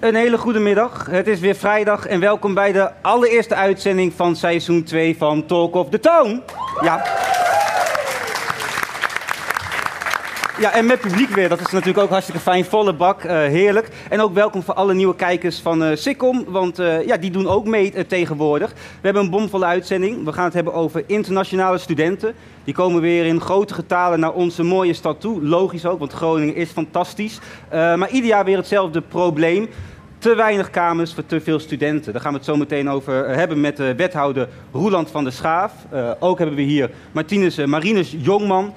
Een hele goede middag. Het is weer vrijdag en welkom bij de allereerste uitzending van seizoen 2 van Talk of the Town. Ja. Ja, en met publiek weer. Dat is natuurlijk ook hartstikke fijn. Volle bak, uh, heerlijk. En ook welkom voor alle nieuwe kijkers van uh, Sikkom, want uh, ja, die doen ook mee tegenwoordig. We hebben een bomvolle uitzending. We gaan het hebben over internationale studenten. Die komen weer in grote getalen naar onze mooie stad toe. Logisch ook, want Groningen is fantastisch. maar ieder jaar weer hetzelfde probleem te weinig kamers voor te veel studenten. Daar gaan we het zo meteen over eh, hebben met de wethouder Roeland van der Schaaf. Uh, ook hebben we hier Martinus, Marinus Jongman,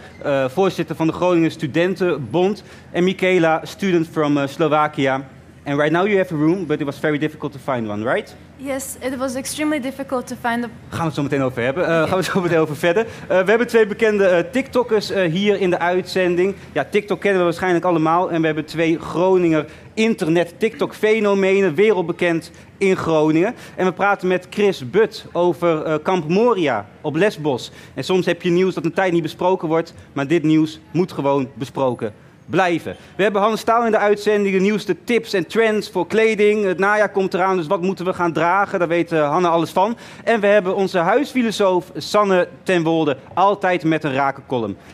voorzitter van de Groningen Studentenbond. En Michaela, student from Slovakia. And right now you have a room, but it was very difficult to find one, right? Yes, it was extremely difficult to find a... Gaan we het zo meteen over hebben. Uh, gaan we het zo meteen over verder. Uh, we hebben twee bekende uh, TikTokkers hier in de uitzending. Ja, TikTok kennen we waarschijnlijk allemaal. En we hebben twee Groninger internet-TikTok-fenomenen, wereldbekend in Groningen. En we praten met Chris Butt over Kamp Moria op Lesbos. En soms heb je nieuws dat een tijd niet besproken wordt, maar dit nieuws moet gewoon besproken blijven. We hebben Hannes Staal in de uitzending, de nieuwste tips en trends voor kleding. Het najaar komt eraan, dus wat moeten we gaan dragen? Daar weet uh, Hanne alles van. En we hebben onze huisfilosoof Sanne ten Wolde, altijd met een rake.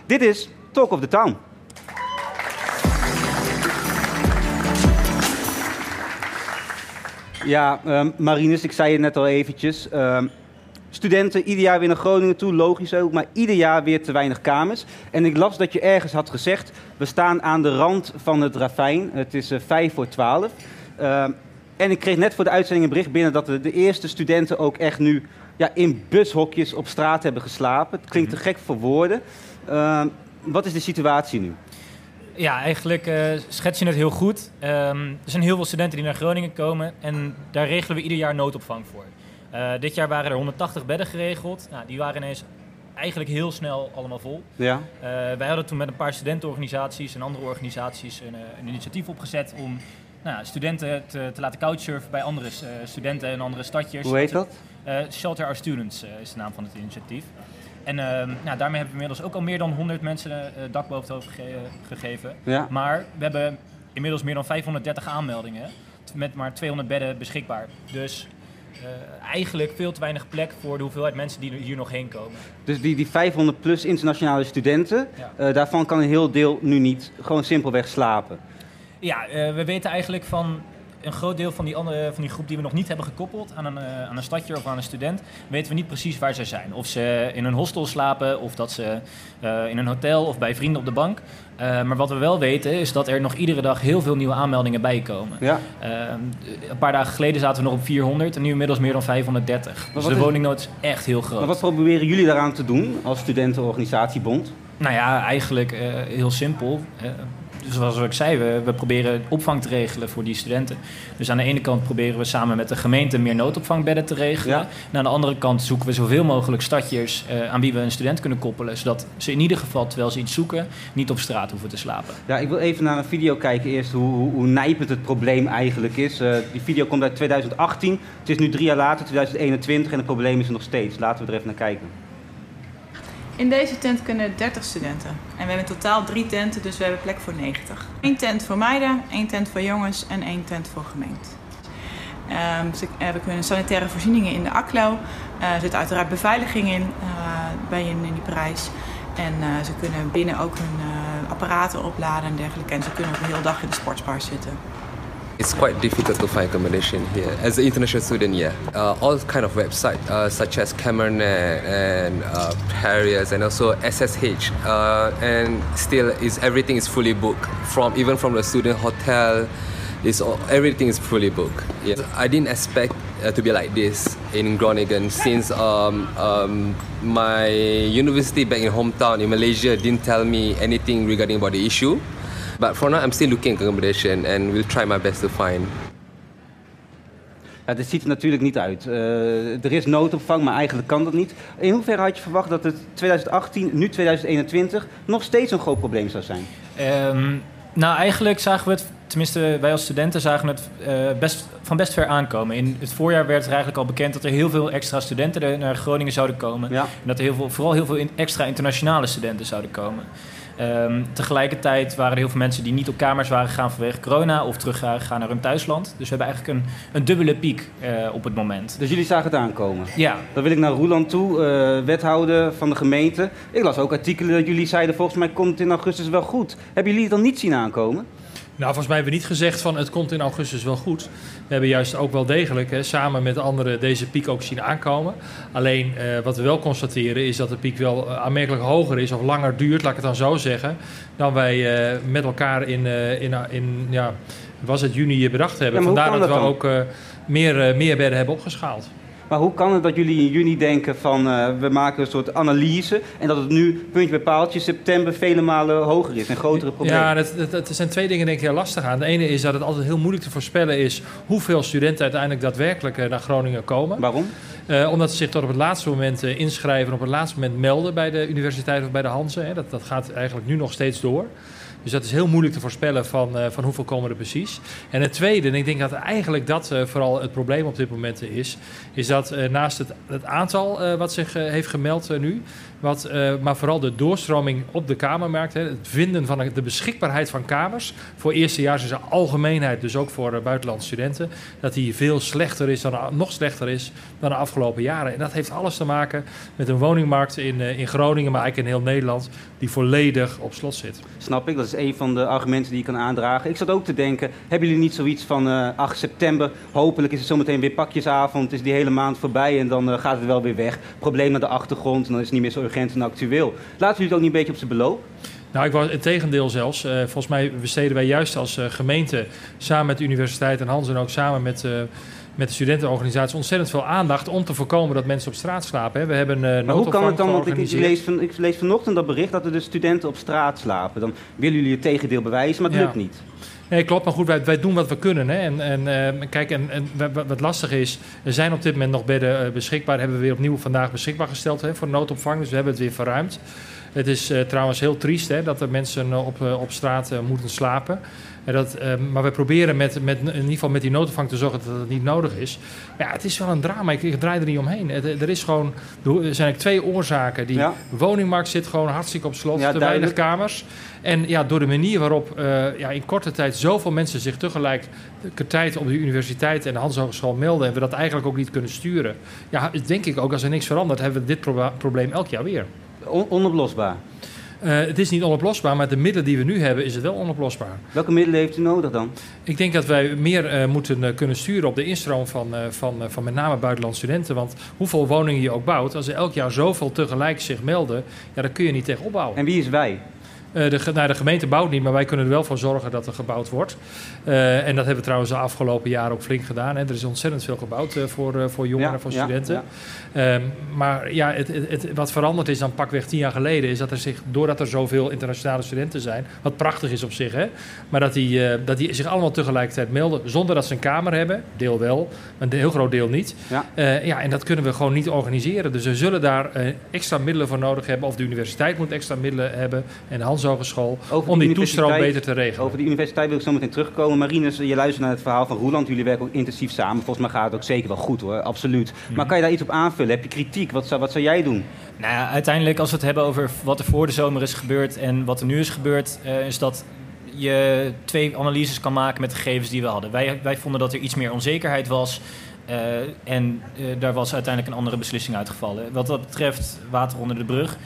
Dit is Talk of the Town. Ja, um, Marinus, ik zei het net al eventjes. Um, studenten ieder jaar weer naar Groningen toe, logisch ook, maar ieder jaar weer te weinig kamers. En ik las dat je ergens had gezegd, we staan aan de rand van het ravijn, het is uh, vijf voor twaalf. Uh, en ik kreeg net voor de uitzending een bericht binnen dat de, de eerste studenten ook echt nu ja, in bushokjes op straat hebben geslapen. Het klinkt te gek voor woorden. Uh, wat is de situatie nu? Ja, eigenlijk uh, schets je het heel goed. Um, er zijn heel veel studenten die naar Groningen komen en daar regelen we ieder jaar noodopvang voor. Uh, dit jaar waren er 180 bedden geregeld. Nou, die waren ineens eigenlijk heel snel allemaal vol. Ja. Uh, wij hadden toen met een paar studentenorganisaties en andere organisaties een, een initiatief opgezet om nou, studenten te, te, laten couchsurfen bij andere uh, studenten en andere stadjes. Hoe heet dat? Shelter Our Students is de naam van het initiatief. En ehm, nou, daarmee hebben we inmiddels ook al meer dan 100 mensen dak boven het hoofd gege gegeven. Ja. Maar we hebben inmiddels meer dan 530 aanmeldingen met maar 200 bedden beschikbaar. Dus eigenlijk veel te weinig plek voor de hoeveelheid mensen die hier nog heen komen. Dus die, die 500 plus internationale studenten, ja. uh, daarvan kan een heel deel nu niet gewoon simpelweg slapen. Ja, uh, we weten eigenlijk van een groot deel van die, andere, van die groep die we nog niet hebben gekoppeld aan een, uh, aan een stadje of aan een student, weten we niet precies waar zij zijn. Of ze in een hostel slapen, of dat ze uh, in een hotel of bij vrienden op de bank. Uh, maar wat we wel weten is dat er nog iedere dag heel veel nieuwe aanmeldingen bijkomen. Ja. een paar dagen geleden zaten we nog op 400 en nu inmiddels meer dan 530. Dus de is... woningnood is echt heel groot. Maar wat proberen jullie daaraan te doen als studentenorganisatiebond? Nou ja, eigenlijk heel simpel zoals ik zei, we, we, proberen opvang te regelen voor die studenten. Dus aan de ene kant proberen we samen met de gemeente meer noodopvangbedden te regelen. Ja. En aan de andere kant zoeken we zoveel mogelijk stadjes uh, aan wie we een student kunnen koppelen. Zodat ze in ieder geval, terwijl ze iets zoeken, niet op straat hoeven te slapen. Ja, ik wil even naar een video kijken eerst hoe, hoe, hoe nijpend het probleem eigenlijk is. Uh, die video komt uit 2018. Het is nu drie jaar later, 2021, en het probleem is er nog steeds. Laten we er even naar kijken. In deze tent kunnen 30 studenten. En we hebben in totaal drie tenten, dus we hebben plek voor 90. Eén tent voor meiden, één tent voor jongens en één tent voor gemeente. Um, ze, we kunnen sanitaire voorzieningen in de ACLO. Uh, er zit uiteraard beveiliging in uh, bij in, in die prijs. En ze kunnen binnen ook hun apparaten opladen en dergelijke. En ze kunnen ook de hele dag in de sportsbar zitten. It's quite difficult to find accommodation here. As an international student, yeah, uh, all kind of websites uh, such as Camernet and uh, Harriers and also SSH, uh, and still is everything is fully booked from even from the student hotel. Is all, everything is fully booked. Yeah. I didn't expect uh, to be like this in Groningen since um, um, my university back in hometown in Malaysia didn't tell me anything regarding about the issue. But for now, I'm still looking at accommodation and will try my best to find. Ja, dit ziet er natuurlijk niet uit. Uh, er is noodopvang, maar eigenlijk kan dat niet. In hoeverre had je verwacht dat het 2018, nu 2021, nog steeds een groot probleem zou zijn? Um, nou, eigenlijk zagen we het, tenminste wij als studenten zagen het uh, best, van best ver aankomen. In het voorjaar werd er eigenlijk al bekend dat er heel veel extra studenten naar Groningen zouden komen. Ja. En dat er heel veel, vooral heel veel in, extra internationale studenten zouden komen. Um, tegelijkertijd waren er heel veel mensen die niet op kamers waren gegaan vanwege corona of terug gaan naar hun thuisland. Dus we hebben eigenlijk een, een dubbele piek uh, op het moment. Dus jullie zagen het aankomen? Ja. Dan wil ik naar Roeland toe, uh, wethouder van de gemeente. Ik las ook artikelen dat jullie zeiden volgens mij komt het in augustus wel goed. Hebben jullie het dan niet zien aankomen? Nou, volgens mij hebben we niet gezegd van het komt in augustus wel goed. We hebben juist ook wel degelijk hè, samen met anderen deze piek ook zien aankomen. Alleen uh, wat we wel constateren is dat de piek wel uh, aanmerkelijk hoger is of langer duurt, laat ik het dan zo zeggen, dan wij uh, met elkaar in, in, in, ja, was het juni bedacht hebben. Ja, Vandaar dat, dat we ook meer, meer bedden hebben opgeschaald. Maar hoe kan het dat jullie in juni denken van uh, we maken een soort analyse en dat het nu puntje bij paaltje september vele malen hoger is en grotere problemen? Ja, dat, dat, dat zijn twee dingen denk ik heel lastig aan. De ene is dat het altijd heel moeilijk te voorspellen is hoeveel studenten uiteindelijk daadwerkelijk uh, naar Groningen komen. Waarom? Uh, omdat ze zich tot op het laatste moment inschrijven en op het laatste moment melden bij de universiteit of bij de Hanze. Hè. Dat, dat gaat eigenlijk nu nog steeds door. Dus dat is heel moeilijk te voorspellen van, uh, van hoeveel komen er precies. En het tweede, en ik denk dat eigenlijk dat uh, vooral het probleem op dit moment is, is dat uh, naast het, het aantal wat zich heeft gemeld nu, wat, maar vooral de doorstroming op de kamermarkt, hè, het vinden van de beschikbaarheid van kamers voor eerstejaars in zijn algemeenheid, dus ook voor buitenlandse studenten, dat die veel slechter is dan nog slechter is dan de afgelopen jaren. En dat heeft alles te maken met een woningmarkt in, in Groningen, maar eigenlijk in heel Nederland, die volledig op slot zit. Snap ik, dat is een van de argumenten die je kan aandragen. Ik zat ook te denken, hebben jullie niet zoiets van uh, 8 september, hopelijk is het zometeen weer pakjesavond, is die hele maand voorbij en dan uh, gaat het wel weer weg. Probleem naar de achtergrond en dan is het niet meer zo urgent en actueel. Laten jullie het ook niet een beetje op zijn beloop? Nou, ik was het tegendeel zelfs. Uh, volgens mij besteden wij juist als gemeente samen met de universiteit en Hans en ook samen met met de studentenorganisatie ontzettend veel aandacht om te voorkomen dat mensen op straat slapen. We hebben uh, maar hoe kan het dan? Want ik, ik, lees van, ik lees vanochtend dat bericht dat er dus studenten op straat slapen. Dan willen jullie het tegendeel bewijzen, maar het ja. lukt niet. Nee, klopt. Maar goed, wij, wij doen wat we kunnen. Hè. En, en uh, kijk, en, en wat lastig is, er zijn op dit moment nog bedden uh, beschikbaar. Hebben we weer opnieuw vandaag beschikbaar gesteld hè, voor noodopvang. Dus we hebben het weer verruimd. Het is uh, trouwens heel triest hè, dat er mensen op, op straat moeten slapen. En dat, uh, maar we proberen met, met, in ieder geval met die noodopvang te zorgen dat het niet nodig is. Maar ja, het is wel een drama. Ik, ik draai er niet omheen. Het, er, is gewoon, er zijn eigenlijk twee oorzaken. Die ja. woningmarkt zit gewoon hartstikke op slot. Ja, te weinig kamers. En ja, door de manier waarop uh, ja, in korte tijd zoveel mensen zich tegelijkertijd op de universiteit en de Hans Hogeschool melden... en we dat eigenlijk ook niet kunnen sturen. Ja, denk ik ook, als er niks verandert, hebben we dit pro probleem elk jaar weer. On onoplosbaar. Uh, het is niet onoplosbaar, maar de middelen die we nu hebben, is het wel onoplosbaar. Welke middelen heeft u nodig dan? Ik denk dat wij meer uh, moeten uh, kunnen sturen op de instroom van, van, van met name buitenlandse studenten. Want hoeveel woningen je ook bouwt, als er elk jaar zoveel tegelijk zich melden, ja, dan kun je niet tegen opbouwen. En wie is wij? Uh, de, nou, de, gemeente bouwt niet, maar wij kunnen er wel voor zorgen dat er gebouwd wordt. Uh, en dat hebben we trouwens de afgelopen jaren ook flink gedaan. Hè. Er is ontzettend veel gebouwd uh, voor, voor jongeren, ja, voor studenten. Ja. Um, maar ja, het, het, het, wat veranderd is dan pakweg tien jaar geleden... is dat er zich, doordat er zoveel internationale studenten zijn... wat prachtig is op zich, hè, maar dat die, dat die zich allemaal tegelijkertijd melden... zonder dat ze een kamer hebben, deel wel, maar een heel groot deel niet. Ja. ja, en dat kunnen we gewoon niet organiseren. Dus we zullen daar extra middelen voor nodig hebben... of de universiteit moet extra middelen hebben... en Hans Hogeschool om die toestroom beter te regelen. Over de universiteit wil ik zo meteen terugkomen. Marines, je luistert naar het verhaal van Roeland. Jullie werken ook intensief samen. Volgens mij gaat het ook zeker wel goed hoor, absoluut. Maar kan je daar iets op aanvullen? Heb je kritiek? Wat zou, wat zou jij doen? Nou ja, uiteindelijk als we het hebben over wat er voor de zomer is gebeurd en wat er nu is gebeurd, uh, is dat je twee analyses kan maken met de gegevens die we hadden. Wij, wij vonden dat er iets meer onzekerheid was. Uh, en uh, daar was uiteindelijk een andere beslissing uitgevallen. Wat dat betreft, water onder de brug.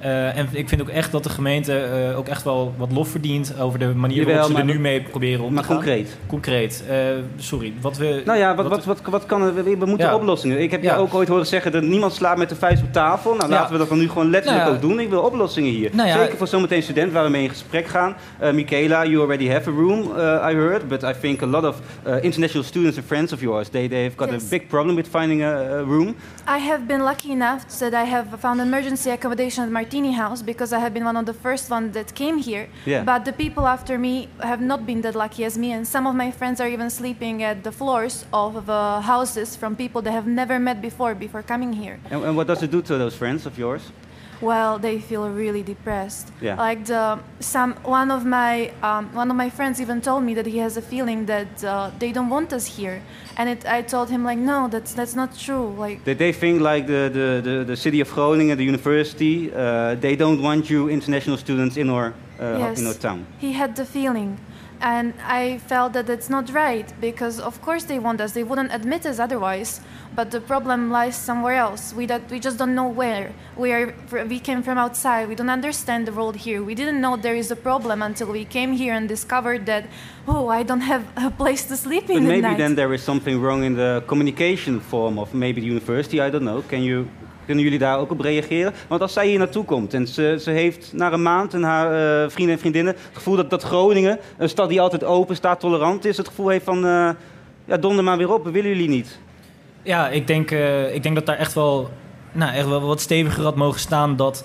Eh, en ik vind ook echt dat de gemeente eh, ook echt wel wat lof verdient over de manier Jawel, waarop ze er maar- nu mee proberen om Maar te gaan. concreet. Concreet. Eh, sorry, wat we... Nou ja, wat, wat, wat, wat kan er? We moeten Ja. oplossingen. Ik heb Ja. je ook ooit horen zeggen dat niemand slaat met de vuist op tafel. Nou, Ja. laten we dat dan nu gewoon letterlijk Nou ja. ook doen. Ik wil oplossingen hier. Nou ja. Zeker voor zometeen studenten waar we mee in gesprek gaan. Uh, Michaela, you already have a room, uh, I heard. But I think a lot of uh, international students and friends of yours, they, they've got Yes. a big problem with finding a, a room. I have been lucky enough that I have found emergency accommodation at Martini House because I have been one of the first ones that came here. Yeah. But the people after me have not been that lucky as me, and some of my friends are even sleeping at the floors of uh, houses from people they have never met before before coming here. And, and what does it do to those friends of yours? Well, they feel really depressed. Yeah. Like the some one of my um, one of my friends even told me that he has a feeling that uh, they don't want us here, and it, I told him like, no, that's that's not true. Like They, they think like the, the, the, the city of Groningen, the university, uh, they don't want you international students in our, uh, Yes. in our town. he had the feeling, and I felt that it's not right because of course they want us. They wouldn't admit us otherwise. But the problem lies somewhere else. We that we just don't know where. We are we came from outside. We don't understand the world here. We didn't know there is a problem until we came here and discovered that oh, I don't have a place to sleep But in the maybe night. then there is something wrong in the communication form of maybe the university, I don't know. Can you, kunnen jullie daar ook op reageren? Want als zij hier naartoe komt en ze, ze heeft na een maand en haar eh, vrienden en vriendinnen het gevoel dat, dat Groningen, een stad die altijd open staat, tolerant is, het gevoel heeft van eh, ja, donder maar weer op, we willen jullie niet. Ja, ik denk, eh, ik denk dat daar echt wel, nou, echt wel wat steviger had mogen staan dat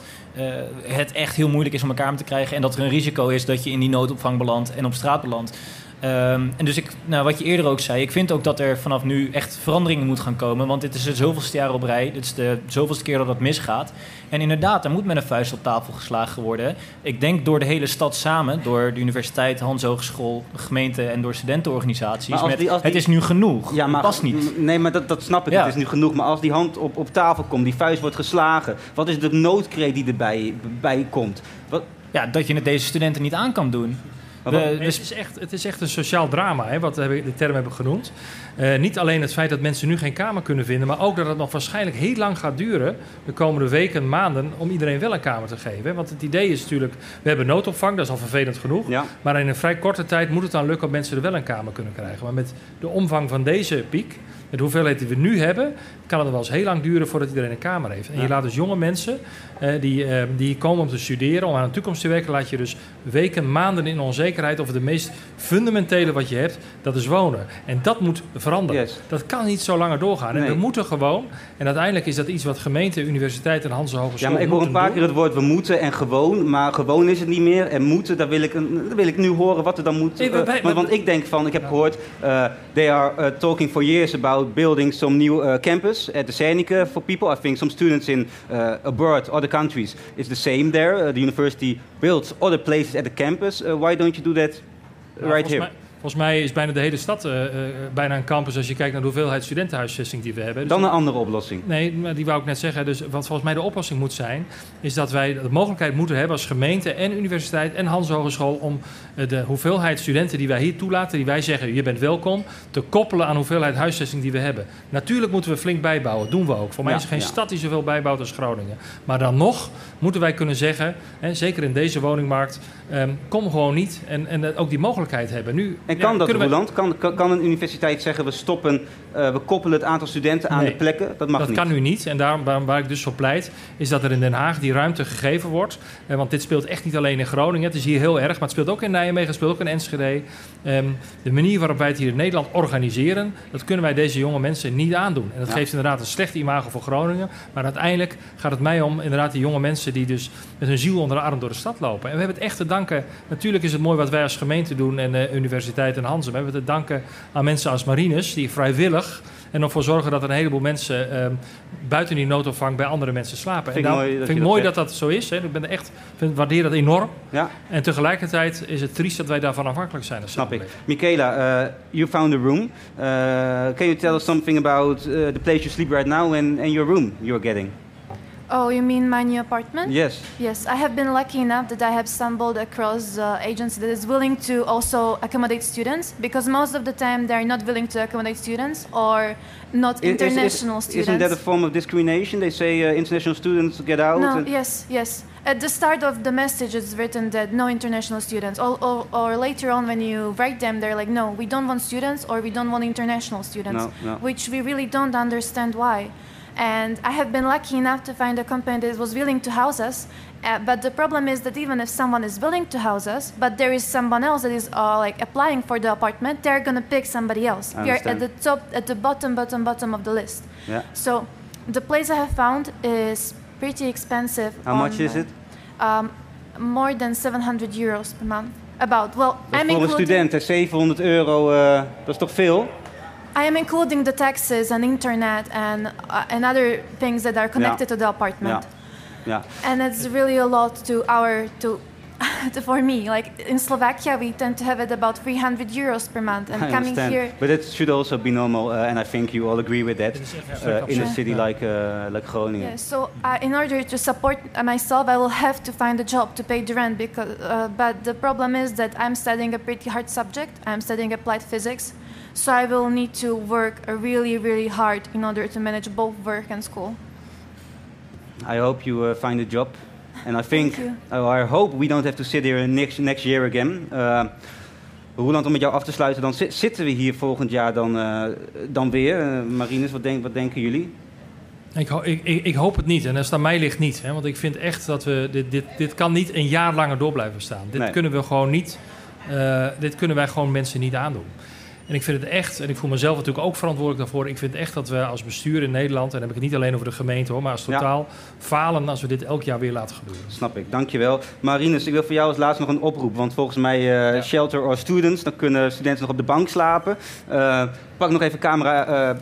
het echt heel moeilijk is om elkaar te krijgen en dat er een risico is dat je in die noodopvang belandt en op straat belandt. Ehm, en dus ik, nou, wat je eerder ook zei, ik vind ook dat er vanaf nu echt veranderingen moet gaan komen. Want dit is het zoveelste jaar op rij. Dit is de zoveelste keer dat dat misgaat. En inderdaad, er moet met een vuist op tafel geslagen worden. Ik denk door de hele stad samen, door de universiteit, Hans Hogeschool, gemeente en door studentenorganisaties. Maar als Met, die- als die- Het is nu genoeg. Ja, maar past niet. Nee, maar dat, dat snap ik. Ja. Het is nu genoeg. Maar als die hand op, op tafel komt, die vuist wordt geslagen, wat is de noodkreet die erbij bij komt? Wat, Ja, dat je het deze studenten niet aan kan doen. Maar We- wat- we- Het is echt, het is echt een sociaal drama, hè, wat we de term hebben genoemd. Eh, niet alleen het feit dat mensen nu geen kamer kunnen vinden, maar ook dat het nog waarschijnlijk heel lang gaat duren, de komende weken, maanden, om iedereen wel een kamer te geven. hè. Want het idee is natuurlijk, we hebben noodopvang, dat is al vervelend genoeg. ja. Maar in een vrij korte tijd moet het dan lukken om mensen er wel een kamer kunnen krijgen. Maar met de omvang van deze piek, met de hoeveelheid die we nu hebben, kan het wel eens heel lang duren voordat iedereen een kamer heeft. En je Ja. laat dus jonge mensen eh, die, eh, die komen om te studeren, om aan de toekomst te werken, laat je dus weken, maanden in onzekerheid over de meest fundamentele wat je hebt, dat is wonen. En dat moet veranderen. Yes. Dat kan niet zo langer doorgaan. En we moeten gewoon, en uiteindelijk is dat iets wat gemeente, universiteit en Hanse Hogeschool Ja, maar ik hoor een paar doen. keer het woord we moeten en gewoon, maar gewoon is het niet meer. En moeten, daar wil ik, daar wil ik nu horen wat er dan moet. Nee, eh, wij- want, want ik denk van, ik heb gehoord, eh, they are uh, talking for years about building some new campus at the Seneca for people. I think some students in abroad, other countries, it's the same there. The university builds other places at the campus. Why don't you do that right here? Volgens mij is bijna de hele stad eh, eh, bijna een campus als je kijkt naar de hoeveelheid studentenhuisvesting die we hebben. Dus Dan een andere oplossing. Nee, maar die wou ik net zeggen. Dus wat volgens mij de oplossing moet zijn, is dat wij de mogelijkheid moeten hebben als gemeente en universiteit en Hans Hogeschool om eh, de hoeveelheid studenten die wij hier toelaten, die wij zeggen je bent welkom, te koppelen aan de hoeveelheid huisvesting die we hebben. Natuurlijk moeten we flink bijbouwen, doen we ook. Voor mij Ja, is er geen ja. stad die zoveel bijbouwt als Groningen. Maar dan nog moeten wij kunnen zeggen, hè, zeker in deze woningmarkt, ehm, kom gewoon niet en, en ook die mogelijkheid hebben. Nu, En ja, kan dat, we- Roland? Kan, kan, kan een universiteit zeggen, we stoppen, eh, we koppelen het aantal studenten aan Nee. de plekken? Dat mag dat niet. kan nu niet. En daarom waar, waar ik dus voor pleit, is dat er in Den Haag die ruimte gegeven wordt. Eh, want dit speelt echt niet alleen in Groningen. Het is hier heel erg, maar het speelt ook in Nijmegen, het speelt ook in Enschede. Ehm, de manier waarop wij het hier in Nederland organiseren, dat kunnen wij deze jonge mensen niet aandoen. En dat Ja. geeft inderdaad een slecht imago voor Groningen. Maar uiteindelijk gaat het mij om inderdaad die jonge mensen die dus met hun ziel onder de arm door de stad lopen. En we hebben het echt te danken. Natuurlijk is het mooi wat wij als gemeente doen en de universiteit en Hansen. We hebben het te danken aan mensen als Marines die vrijwillig en ervoor zorgen dat er een heleboel mensen ehm, buiten die noodopvang bij andere mensen slapen. Vind ik en mooi dat vind ik dat mooi dat dat zo is. Hè. Ik ben er echt, vind, waardeer dat enorm. Ja, En tegelijkertijd is het triest dat wij daarvan afhankelijk zijn. snap ik. Michaela, uh, you found a room. Uh, can you tell us something about uh, the place you sleep right now and, and your room you're getting? Oh, you mean my new apartment? Yes. Yes, I have been lucky enough that I have stumbled across uh, agency that is willing to also accommodate students because most of the time they're not willing to accommodate students or not Is- is- is- international students. Isn't that a form of discrimination? They say uh, international students get out. No, yes, yes. at the start of the message it's written that no international students or, or, or later on when you write them they're like no we don't want students or we don't want international students No, no. which we really don't understand why and i have been lucky enough to find a company that was willing to house us uh, but the problem is that even if someone is willing to house us but there is someone else that is uh, like applying for the apartment they're going to pick somebody else we are at the top at the bottom bottom bottom of the list Ja. so the place I have found is pretty expensive. How much is it? Um, more than 700 euros per month. About. Well, Dat is I'm voor een student, hè, 700 euro, eh, dat is toch veel? I am including the taxes and internet and uh, and other things that are connected to the apartment. Ja. And it's really a lot to our to. to- for me, like in Slovakia, we tend to have it about 300 euros per month, and I coming understand. here, But it should also be normal, uh, and I think you all agree with that, Dit is echt uh, in a city Ja. like, uh, like Groningen. Yeah, so uh, in order to support uh, myself, I will have to find a job to pay the rent. Because, uh, but the problem is that I'm studying a pretty hard subject. I'm studying applied physics, so I will need to work uh, really, really hard in order to manage both work and school. I hope you uh, find a job. And I think, oh, I hope we don't have to sit here next, next year again. Uh, Roeland, om met jou af te sluiten, dan zi- zitten we hier volgend jaar dan, uh, dan weer. Uh, Marines, wat, denk, wat denken jullie? Ik, ho- ik, ik, ik hoop het niet. En als het aan mij ligt niet. Hè? Want ik vind echt dat we... Dit, dit, dit kan niet een jaar langer door blijven staan. Dit Nee. kunnen we gewoon niet... eh, dit kunnen wij gewoon mensen niet aandoen. En ik vind het echt... En ik voel mezelf natuurlijk ook verantwoordelijk daarvoor. Ik vind echt dat we als bestuur in Nederland... En dan heb ik het niet alleen over de gemeente hoor. Maar als Ja. totaal falen als we dit elk jaar weer laten gebeuren. Snap ik, dankjewel. Marines, ik wil voor jou als laatste nog een oproep. Want volgens mij eh, shelter or students, dan kunnen studenten nog op de bank slapen. Eh, pak nog even camera, eh,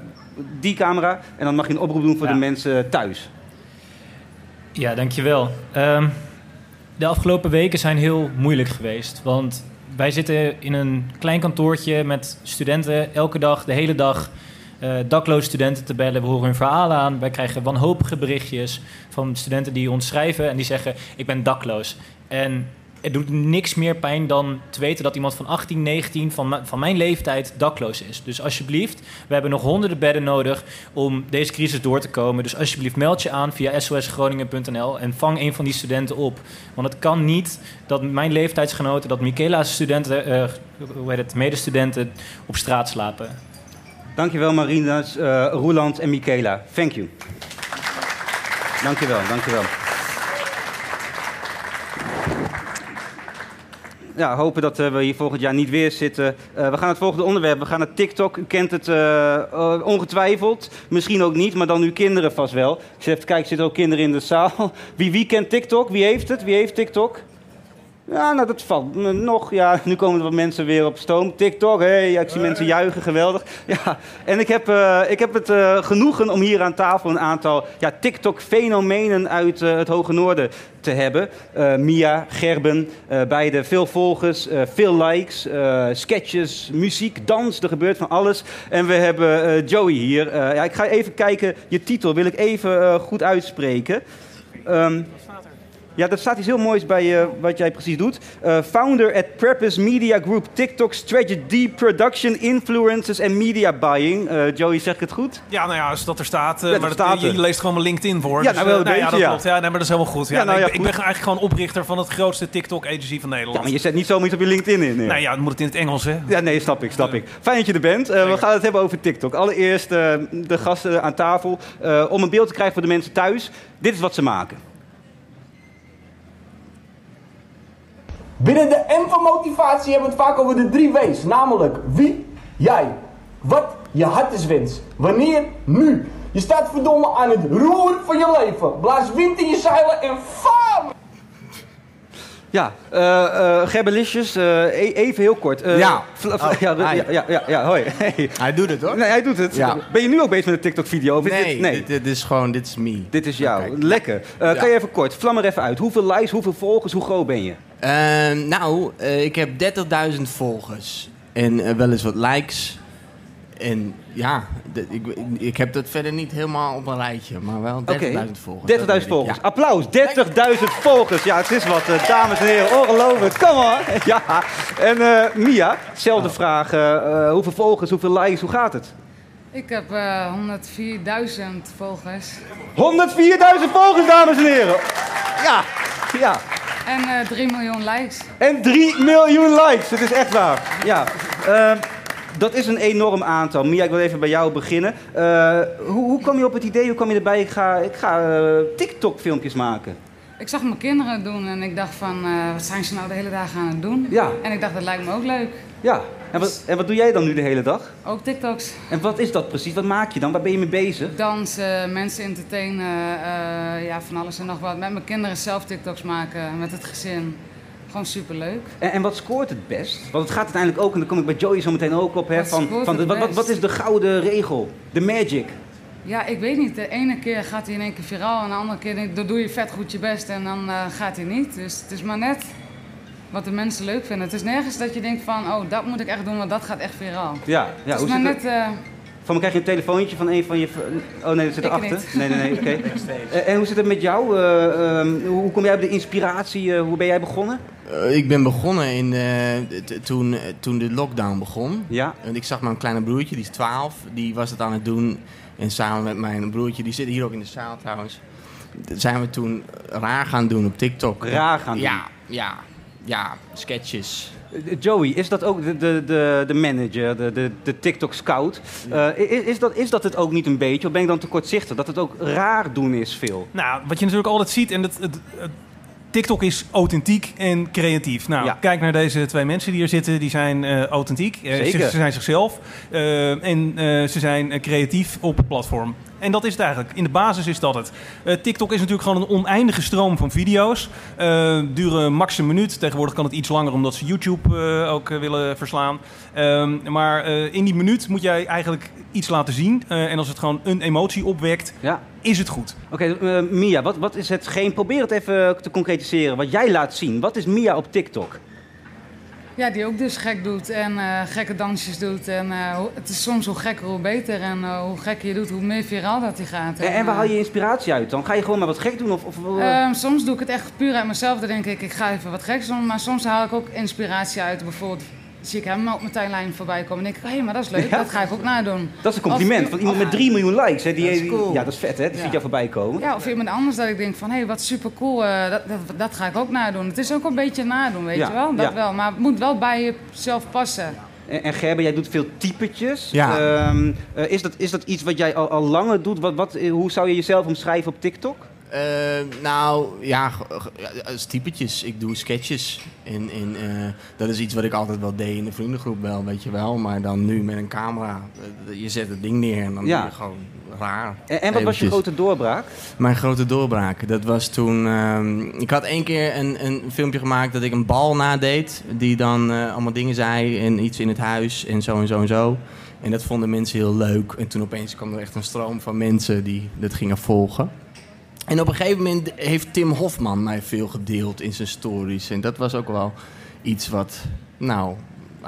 die camera en dan mag je een oproep doen voor Ja. de mensen thuis. Ja, dankjewel. Ehm de afgelopen weken zijn heel moeilijk geweest. Want wij zitten in een klein kantoortje met studenten elke dag, de hele dag. eh dakloze studenten te bellen. We horen hun verhalen aan. Wij krijgen wanhopige berichtjes van studenten die ons schrijven en die zeggen: Ik ben dakloos. En het doet niks meer pijn dan te weten dat iemand van 18, 19 van, van mijn leeftijd dakloos is. Dus alsjeblieft, we hebben nog honderden bedden nodig om deze crisis door te komen. Dus alsjeblieft meld je aan via sosgroningen.nl en vang een van die studenten op. Want het kan niet dat mijn leeftijdsgenoten, dat Michaela's studenten, eh, hoe heet het, medestudenten op straat slapen. Dankjewel Marines, eh Roeland en Michaela. Thank you. Dankjewel, dankjewel. Ja, hopen dat eh, we hier volgend jaar niet weer zitten. Eh, we gaan het volgende onderwerp. We gaan naar TikTok. U kent het eh, ongetwijfeld. Misschien ook niet, maar dan uw kinderen vast wel. Ik te kijken, zitten ook kinderen in de zaal. Wie, wie kent TikTok? Wie heeft het? Wie heeft TikTok? Ja, nou dat valt me nog. Ja, nu komen er wat mensen weer op stoom. TikTok, hé, ja, ik zie mensen juichen, geweldig. Ja, en ik heb, eh, ik heb het eh, genoegen om hier aan tafel een aantal ja, TikTok-fenomenen uit eh, het Hoge Noorden te hebben. Mia, Gerben, beide veel volgers, veel likes, sketches, muziek, dans, er gebeurt van alles. En we hebben Joey hier. Ja, ik ga even kijken, je titel wil ik even goed uitspreken. Ehm, ja, dat staat iets heel moois bij eh, wat jij precies doet. Eh, founder at Purpose Media Group, TikTok Strategy, Production, Influencers en Media Buying. Eh, Joey, zeg ik het goed? Ja, nou ja, als dat er staat. eh, dat maar dat, staat je leest gewoon mijn LinkedIn voor. Ja, dus, nou wel een ja, beetje, dat ja. klopt. Ja, nee, maar dat is helemaal goed. Ja, Ja, nou nee, ja, ik, ben- ik goed. ben eigenlijk gewoon oprichter van het grootste TikTok-agency van Nederland. Ja, maar je zet niet zomaar iets op je LinkedIn in. nee. Nou ja, dan moet het in het Engels, hè? Ja, nee, snap ik, snap ik. Fijn dat je er bent. We gaan het hebben over TikTok. Allereerst de gasten aan tafel. Om een beeld te krijgen voor de mensen thuis. Dit is wat ze maken. Binnen de M van motivatie hebben we het vaak over de drie W's. Namelijk wie, jij, wat, je hart is wens. Wanneer, nu. Je staat verdomme aan het roer van je leven. Blaas wind in je zeilen en vaar! Ja, eh eh Gerbelicious, eh, e- even heel kort. Eh, Ja. Oh, ja, ja, ja, ja, ja, hoi. Hey. Hij doet het hoor. Nee, hij doet het. Ja. Ben je nu ook bezig met een TikTok-video? nee, dit- nee. Dit, dit is gewoon, dit is me. Dit is jou. Oké. Lekker. Eh, Ja. Kan je even kort, vlam er even uit. Hoeveel likes, hoeveel volgers, hoe groot ben je? Ehm, nou, eh, ik heb 30.000 volgers. En eh, wel eens wat likes. En ja, ik, ik heb dat verder niet helemaal op een rijtje. Maar wel 30.000 Oké. volgers. 30.000 dat weet ik, volgers. ja. Applaus. 30.000 volgers. Ja, het is wat, eh, dames en heren. Ongelooflijk. Kom on. Ja. En eh, Mia, zelfde Oh. vraag. eh, eh, hoeveel volgers, hoeveel likes, hoe gaat het? Ik heb eh 104.000 volgers. 104.000 volgers, dames en heren. Ja. Ja. En eh 3 miljoen likes. En 3 miljoen likes. Het is echt waar. Ja. Ehm, dat is een enorm aantal. Mia, ik wil even bij jou beginnen. Eh, hoe, hoe kwam je op het idee, hoe kwam je erbij, ik ga, ik ga eh, TikTok-filmpjes maken? Ik zag mijn kinderen doen en ik dacht van, eh, wat zijn ze nou de hele dag aan het doen? Ja. En ik dacht, dat lijkt me ook leuk. Ja. En wat, en wat doe jij dan nu de hele dag? Ook TikToks. En wat is dat precies? Wat maak je dan? Waar ben je mee bezig? Dansen, mensen entertainen, eh, ja, van alles en nog wat. Met mijn kinderen zelf TikToks maken, met het gezin. Gewoon superleuk. En, en wat scoort het best? Want het gaat uiteindelijk ook, en daar kom ik bij Joey zo meteen ook op, hè, Wat van, van de, wat, wat, is de gouden regel? De magic? Ja, ik weet niet. De ene keer gaat hij in één keer viraal en de andere keer dan doe je vet goed je best en dan eh, gaat hij niet. Dus het is maar net wat de mensen leuk vinden. Het is nergens dat je denkt van, oh, dat moet ik echt doen, want dat gaat echt viraal. Ja, ja het hoe maar zit het? net... eh, Van, krijg je een telefoontje van een van je... Oh nee, dat zit erachter. Nee, nee, nee, oké. Eh, en hoe zit het met jou? Eh, ehm, hoe kom jij op de inspiratie? hoe ben jij begonnen? Eh, ik ben begonnen in, toen, toen de lockdown begon. Ja. En ik zag mijn kleine broertje, die is 12, die was het aan het doen. En samen met mijn broertje, die zit hier ook in de zaal trouwens, zijn we toen raar gaan doen op TikTok. Raar gaan doen? Ja, ja, ja, sketches. Joey, is dat ook de, de, de, de manager, de, de, de TikTok-scout? Eh, is, is, dat, is dat het ook niet een beetje? Of ben ik dan te kortzichtig? Dat het ook raar doen is veel? Nou, wat je natuurlijk altijd ziet, en het, het, het- TikTok is authentiek en creatief. Nou, Ja. kijk naar deze twee mensen die hier zitten. Die zijn eh, authentiek. Eh, Zeker. Ze, ze zijn zichzelf. En eh, ze zijn creatief op het platform. En dat is het eigenlijk. In de basis is dat het. Eh, TikTok is natuurlijk gewoon een oneindige stroom van video's. Eh, duren max een minuut. Tegenwoordig kan het iets langer omdat ze YouTube eh, ook willen verslaan. Ehm, maar in die minuut moet jij eigenlijk iets laten zien. En als het gewoon een emotie opwekt, Ja. is het goed. Oké, Mia, wat, wat is hetgeen... Probeer het even te concretiseren. Wat jij laat zien. Wat is Mia op TikTok? Ja, die ook dus gek doet en eh, gekke dansjes doet. En eh, het is soms hoe gekker, hoe beter. En eh, hoe gekker je doet, hoe meer viraal dat hij gaat. En, en waar haal je inspiratie uit dan? Ga je gewoon maar wat gek doen? Of, of, Ehm, soms doe ik het echt puur uit mezelf. Dan denk ik, ik ga even wat geks doen. Maar soms haal ik ook inspiratie uit. Bijvoorbeeld zie ik hem op mijn tijdlijn voorbij komen. En denk ik, hé, maar dat is leuk. Ja? Dat ga ik ook nadoen. dat is een compliment Of- van iemand met 3 miljoen likes. Hè? Die, Dat is die- cool. Ja, dat is vet hè? Die Ja. ziet jou voorbij komen. Ja, of iemand anders dat ik denk van, hé, wat super cool. dat, dat, dat ga ik ook nadoen. Het is ook een beetje nadoen, weet Ja, je wel. Dat ja. wel. Maar het moet wel bij jezelf passen. En, en Gerben, jij doet veel typetjes. Ja. Ehm, eh, is, dat, is dat iets wat jij al, al langer doet? Wat, wat, eh, hoe zou je jezelf omschrijven op TikTok? Eh, nou, ja, als typetjes. Ik doe sketches. En, en eh, dat is iets wat ik altijd wel deed in de vriendengroep wel, weet je wel. Maar dan nu met een camera. Eh, Je zet het ding neer en dan Ja. doe je gewoon raar. En, en wat was je grote doorbraak? Mijn grote doorbraak, dat was toen... ehm, ik had één keer een, een filmpje gemaakt dat ik een bal nadeed. Die dan eh, allemaal dingen zei en iets in het huis en zo en zo en zo. En dat vonden mensen heel leuk. En toen opeens kwam er echt een stroom van mensen die dat gingen volgen. En op een gegeven moment heeft Tim Hofman mij veel gedeeld in zijn stories. En dat was ook wel iets wat, nou...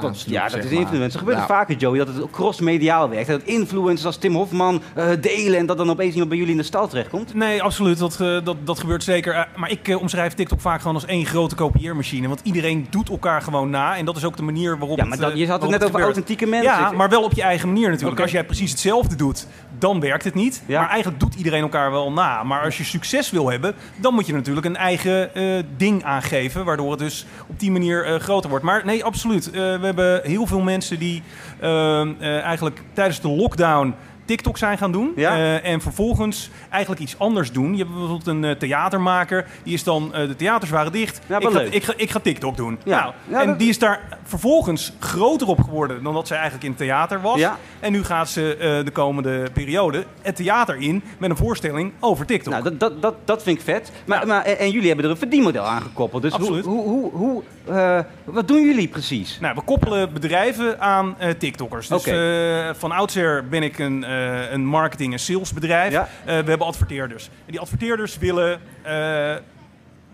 Dat, ja, dat is influencer. Het gebeurt Nou, vaker, Joey, dat het cross-mediaal werkt. Dat influencers als Tim Hofman eh, delen en dat dan opeens iemand bij jullie in de stal terechtkomt. Nee, absoluut. Dat, eh, dat, dat gebeurt zeker. Eh, maar ik omschrijf TikTok vaak gewoon als één grote kopieermachine. Want iedereen doet elkaar gewoon na. En dat is ook de manier waarop Ja, maar het, dat, je had het net over gebeurt. authentieke mensen. Ja, maar wel op je eigen manier natuurlijk. Als jij precies hetzelfde doet, dan werkt het niet. Ja. Maar eigenlijk doet iedereen elkaar wel na. Maar als je succes wil hebben, dan moet je natuurlijk een eigen eh, ding aangeven. Waardoor het dus op die manier eh, groter wordt. Maar nee, absoluut. Eh, we hebben heel veel mensen die eh, eh, eigenlijk tijdens de lockdown TikTok zijn gaan doen. Ja. Eh, en vervolgens eigenlijk iets anders doen. Je hebt bijvoorbeeld een eh, theatermaker. Die is dan, eh, de theaters waren dicht. Ja, ik, ga, ik, ga, ik ga TikTok doen. Ja. Nou, en dat- die is daar vervolgens groter op geworden dan dat zij eigenlijk in het theater was. En nu gaat ze de komende periode het theater in met een voorstelling over TikTok. Nou, dat, dat, dat, dat vind ik vet. Maar, maar, en jullie hebben er een verdienmodel aan gekoppeld. Dus hoe, Absoluut. hoe, hoe, hoe, eh, wat doen jullie precies? Nou, we koppelen bedrijven aan eh, TikTokkers. Dus eh, van oudsher ben ik een, een marketing- en salesbedrijf. Ja. We hebben adverteerders. En die adverteerders willen...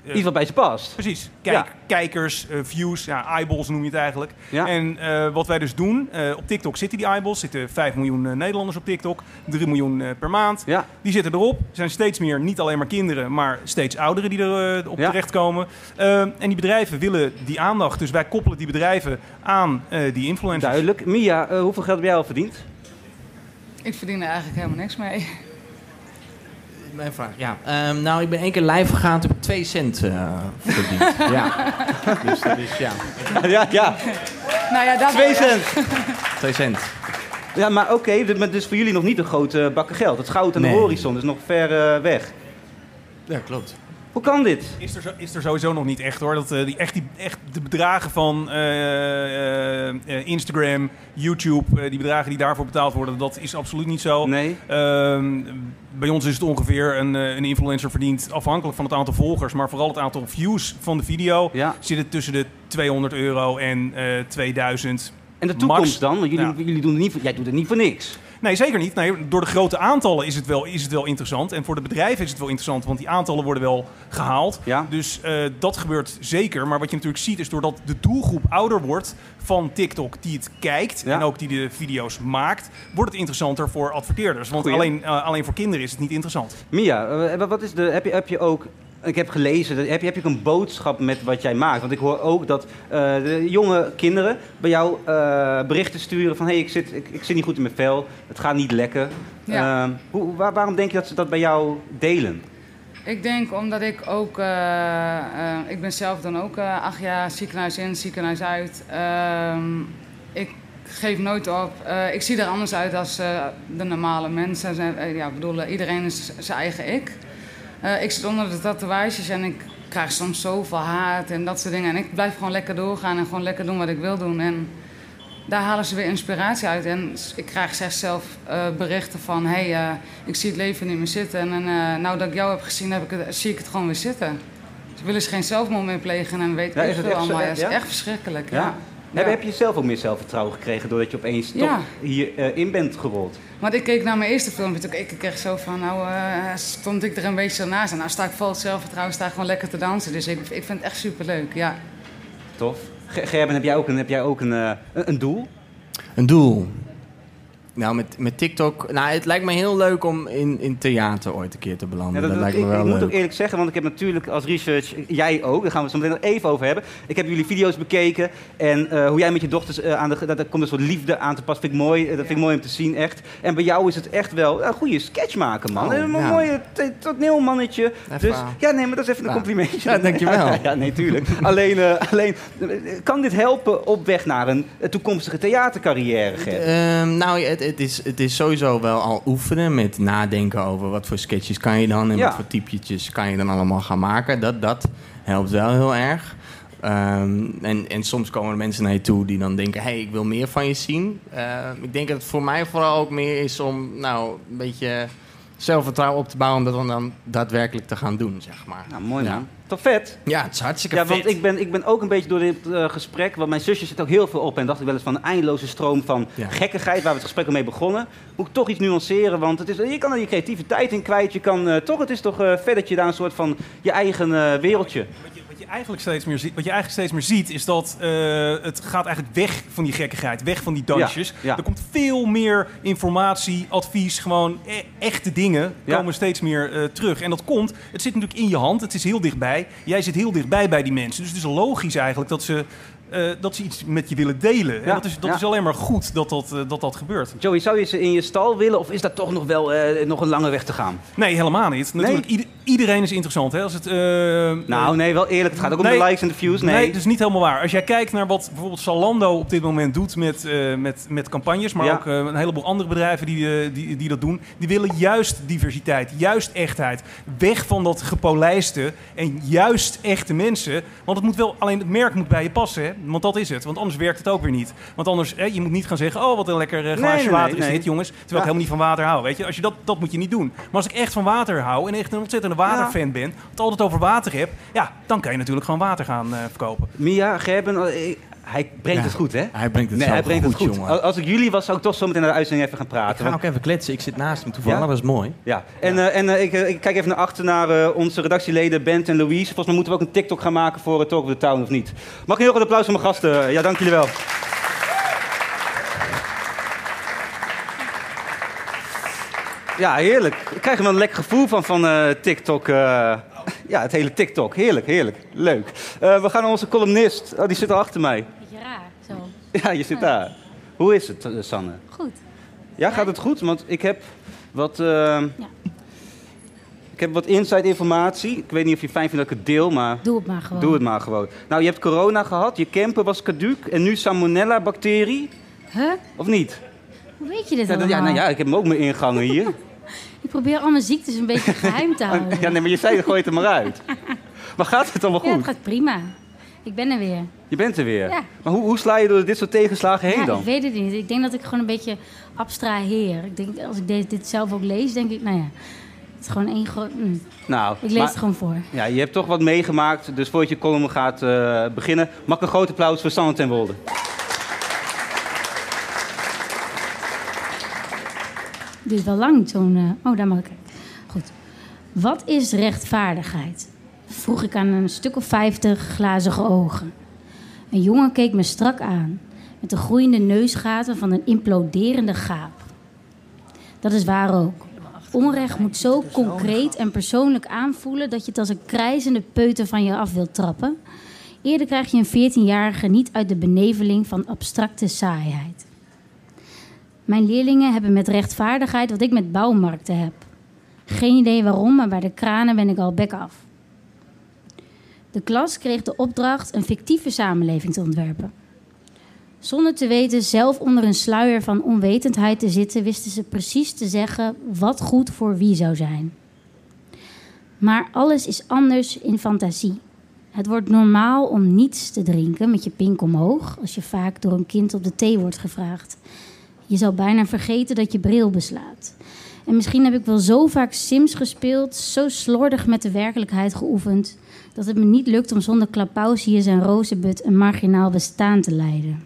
eh, Iets wat bij ze past. Precies. Kijk, Ja. Kijkers, eh, views, ja, eyeballs noem je het eigenlijk. Ja. En eh, wat wij dus doen, eh, op TikTok zitten die eyeballs. zitten 5 miljoen Nederlanders op TikTok. 3 miljoen per maand. Ja. Die zitten erop. Er zijn steeds meer, niet alleen maar kinderen, maar steeds ouderen die er eh, op Ja. terechtkomen. En die bedrijven willen die aandacht. Dus wij koppelen die bedrijven aan eh, die influencers. Duidelijk. Mia, hoeveel geld heb jij al verdiend? Ik verdien er eigenlijk helemaal niks mee. Mijn vraag. Ja. Ehm, nou, ik ben één keer live gegaan, toen heb ik 2 cent eh, verdiend. ja. Dus dat is, ja. ja, ja. Nou ja, dat Twee cent. 2 cent. Ja, maar oké, dit- maar dus voor jullie nog niet een grote bakken geld. Het goud aan de horizon is nog ver eh, weg. Ja, klopt. Hoe kan dit? Is er, zo- is er sowieso nog niet echt hoor. Dat, eh, die, echt, die, echt de bedragen van eh, eh, Instagram, YouTube, die bedragen die daarvoor betaald worden, dat is absoluut niet zo. Nee. Ehm, bij ons is het ongeveer een, een influencer verdient afhankelijk van het aantal volgers, maar vooral het aantal views van de video. Ja. Zit het tussen de 200 euro en eh 2000. En de toekomst Max. dan? Want jullie, Ja. jullie doen het niet jij doet het niet voor niks. Nee, zeker niet. Nee, door de grote aantallen is het, wel, is het wel interessant. En voor de bedrijven is het wel interessant, want die aantallen worden wel gehaald. Ja. Dus eh, dat gebeurt zeker. Maar wat je natuurlijk ziet is doordat de doelgroep ouder wordt van TikTok die het kijkt Ja. en ook die de video's maakt, wordt het interessanter voor adverteerders. Want Goeie. alleen, eh, alleen voor kinderen is het niet interessant. Mia, eh, wat is de, heb, je, heb je ook... Ik heb gelezen, dat- heb je, heb je ook een boodschap met wat jij maakt? Want ik hoor ook dat eh, de jonge kinderen bij jou eh, berichten sturen van... hé, hey, ik, zit, ik, ik zit niet goed in mijn vel, het gaat niet lekker. Ja. Ehm, hoe, waar- waarom denk je dat ze dat bij jou delen? Ik denk omdat ik ook, eh, ik ben zelf dan ook acht jaar ziekenhuis in, ziekenhuis uit. Ehm, ik geef nooit op. Ik zie er anders uit als eh, de normale mensen. Zijn- ja, ik bedoel, iedereen is zijn eigen ik. Eh, ik zit onder de tatoeages en ik krijg soms zoveel haat en dat soort dingen. En ik blijf gewoon lekker doorgaan en gewoon lekker doen wat ik wil doen. En daar halen ze weer inspiratie uit. En ik krijg zelfs zelf eh, berichten van... hé, hey, eh, ik zie het leven niet meer zitten. En nou dat ik jou heb gezien, heb ik het, zie ik het gewoon weer zitten. Ze willen ze geen zelfmoord meer plegen en weet Ja, ik veel zo, allemaal. ja? Is echt verschrikkelijk, ja. Ja. Heb, heb je zelf ook meer zelfvertrouwen gekregen doordat je opeens Ja. toch hier eh, in bent gerold? Want ik keek naar mijn eerste filmpje, toen keek ik echt zo van... nou eh, stond ik er een beetje zo naast. En nou sta ik vol zelfvertrouwen, sta ik gewoon lekker te dansen. Dus ik, ik vind het echt superleuk, ja. Tof. Ge- Gerben, heb jij ook een, heb jij ook een, eh, een, een doel? Een doel. Nou, met, met TikTok... Nou, het lijkt me heel leuk om in, in theater ooit een keer te belanden. Ja, dat, dat- lijkt ik, me wel ik moet ook eerlijk zeggen, want ik heb natuurlijk als research, jij ook, daar gaan we het zo meteen nog even over hebben. Ik heb jullie video's bekeken en eh, hoe jij met je dochters eh, aan de, dat, daar komt een soort liefde aan te pas. Vind ik mooi, eh, dat vind ik mooi om te zien, echt. En bij jou is het echt wel een goede sketch maken, man. Oh, een ja. mooie toneelmannetje. Even Dus ja, nee, maar dat is even een complimentje. Ja, dankjewel. Ja, ja, nee, tuurlijk. alleen, eh, alleen, kan dit helpen op weg naar een toekomstige theatercarrière, Ger? Ehm, nou, het, het, is, het is sowieso wel al oefenen met nadenken over wat voor sketches kan je dan en Ja. wat voor typetjes kan je dan allemaal gaan maken. Dat, dat helpt wel heel erg. Ehm, en, en soms komen er mensen naar je toe die dan denken: hey, ik wil meer van je zien. Ehm, ik denk dat het voor mij vooral ook meer is om nou, een beetje zelfvertrouwen op te bouwen om dat dan daadwerkelijk te gaan doen, zeg maar. Nou, mooi Ja. man. Toch vet? Ja, het is hartstikke Ja, vet. want ik ben, ik ben ook een beetje door dit eh, gesprek, want mijn zusje zit ook heel veel op en dacht ik wel eens van een eindeloze stroom van Ja. gekkigheid, waar we het gesprek al mee begonnen. Moet ik toch iets nuanceren, want het is, je kan er je creativiteit in kwijt. Je kan eh, toch, het is toch vet dat je daar een soort van je eigen wereldje. Eigenlijk steeds meer ziet, wat je eigenlijk steeds meer ziet, is dat eh, het gaat eigenlijk weg van die gekkigheid, weg van die dansjes. Ja, ja. Er komt veel meer informatie, advies, gewoon e- echte dingen Ja. komen steeds meer eh, terug. En dat komt, het zit natuurlijk in je hand, het is heel dichtbij. Jij zit heel dichtbij bij die mensen, dus het is logisch eigenlijk dat ze, eh, dat ze iets met je willen delen. En dat is, dat ja. is alleen maar goed dat dat, eh, dat, dat gebeurt. Joey, zou je ze in je stal willen of is dat toch nog wel eh, nog een lange weg te gaan? Nee, helemaal niet. Natuurlijk, ieder- iedereen is interessant. Hè? Als het, Nou, nee, wel eerlijk. Het gaat ook om Nee. de likes en de views. Nee, dat is niet helemaal waar. Als jij kijkt naar wat bijvoorbeeld Zalando op dit moment doet met, met, met campagnes, maar Ja. ook een heleboel andere bedrijven die, die, die dat doen, die willen juist diversiteit, juist echtheid. Weg van dat gepolijste en juist echte mensen. Want het moet wel, alleen het merk moet bij je passen, hè? Want dat is het. Want anders werkt het ook weer niet. Want anders, hè, je moet niet gaan zeggen, oh wat een lekker eh, glaasje nee, nee, water is dit jongens. Terwijl Ja. ik helemaal niet van water hou, weet je. Als je dat, dat moet je niet doen. Maar als ik echt van water hou en echt een ontzettende waterfan ben, het altijd over water heb, ja, dan kan je natuurlijk gewoon water gaan eh, verkopen. Mia, Gerben, eh, hij brengt Ja, het goed, hè? Hij brengt het nee, hij brengt goed, het goed. jongen. Als ik jullie was, zou ik toch zo meteen naar de uitzending even gaan Ik praten. ga want- ook even kletsen. Ik zit naast hem toevallig. Ja? Dat is mooi. Ja, en, eh, en eh, ik, eh, ik kijk even naar achter naar onze redactieleden Bent en Louise. Volgens mij moeten we ook een TikTok gaan maken voor Talk of the Town, of niet? Mag ik een heel groot applaus voor mijn gasten? Ja, dank jullie wel. Ja, heerlijk. Ik krijg er wel een lekker gevoel van, van TikTok. ja, het hele TikTok. Heerlijk, heerlijk. Leuk. We gaan naar onze columnist. Oh, die zit al achter mij. Beetje raar, zo. Ja, je zit daar. Hoe is het, eh, Sanne? Goed. Ja, gaat het goed? Want ik heb wat... eh, heb wat inside informatie. Ik weet niet of je fijn vindt dat ik het deel, maar... Doe het maar gewoon. Doe het maar gewoon. Nou, je hebt corona gehad, je camper was caduc en nu salmonella-bacterie. Huh? Of niet? Hoe weet je dit Ja, allemaal? ja, nou ja, ik heb hem ook mijn ingangen hier. Ik probeer al mijn ziektes een beetje geheim te houden. ja, nee, maar je zei, gooi het er maar uit. Maar gaat het allemaal Ja, het goed? gaat prima. Ik ben er weer. Je bent er weer. Ja. Maar hoe, hoe sla je door dit soort tegenslagen heen Ja, dan? ik weet het niet. Ik denk dat ik gewoon een beetje abstraheer. Ik denk, als ik dit, dit zelf ook lees, denk ik, nou ja, het is gewoon één groot... mm. Nou, Ik lees maar- het gewoon voor. Ja, je hebt toch wat meegemaakt, dus voordat je column gaat eh, beginnen... mag ik een groot applaus voor Sanne ten Wolde. Dit is wel lang, zo'n... eh, Oh, daar mag ik... Goed. Wat is rechtvaardigheid? Vroeg ik aan een stuk of vijftig glazige ogen. Een jongen keek me strak aan, met de groeiende neusgaten van een imploderende gaap. Dat is waar ook. Onrecht moet zo concreet en persoonlijk aanvoelen dat je het als een krijzende peuter van je af wilt trappen. Eerder krijg je een 14-jarige niet uit de beneveling van abstracte saaiheid. Mijn leerlingen hebben met rechtvaardigheid wat ik met bouwmarkten heb. Geen idee waarom, maar bij de kranen ben ik al bek af. De klas kreeg de opdracht een fictieve samenleving te ontwerpen. Zonder te weten zelf onder een sluier van onwetendheid te zitten, wisten ze precies te zeggen wat goed voor wie zou zijn. Maar alles is anders in fantasie. Het wordt normaal om niets te drinken met je pink omhoog als je vaak door een kind op de thee wordt gevraagd. Je zou bijna vergeten dat je bril beslaat. En misschien heb ik wel zo vaak Sims gespeeld, zo slordig met de werkelijkheid geoefend, dat het me niet lukt om zonder Klapausius en Rozenbut een marginaal bestaan te leiden.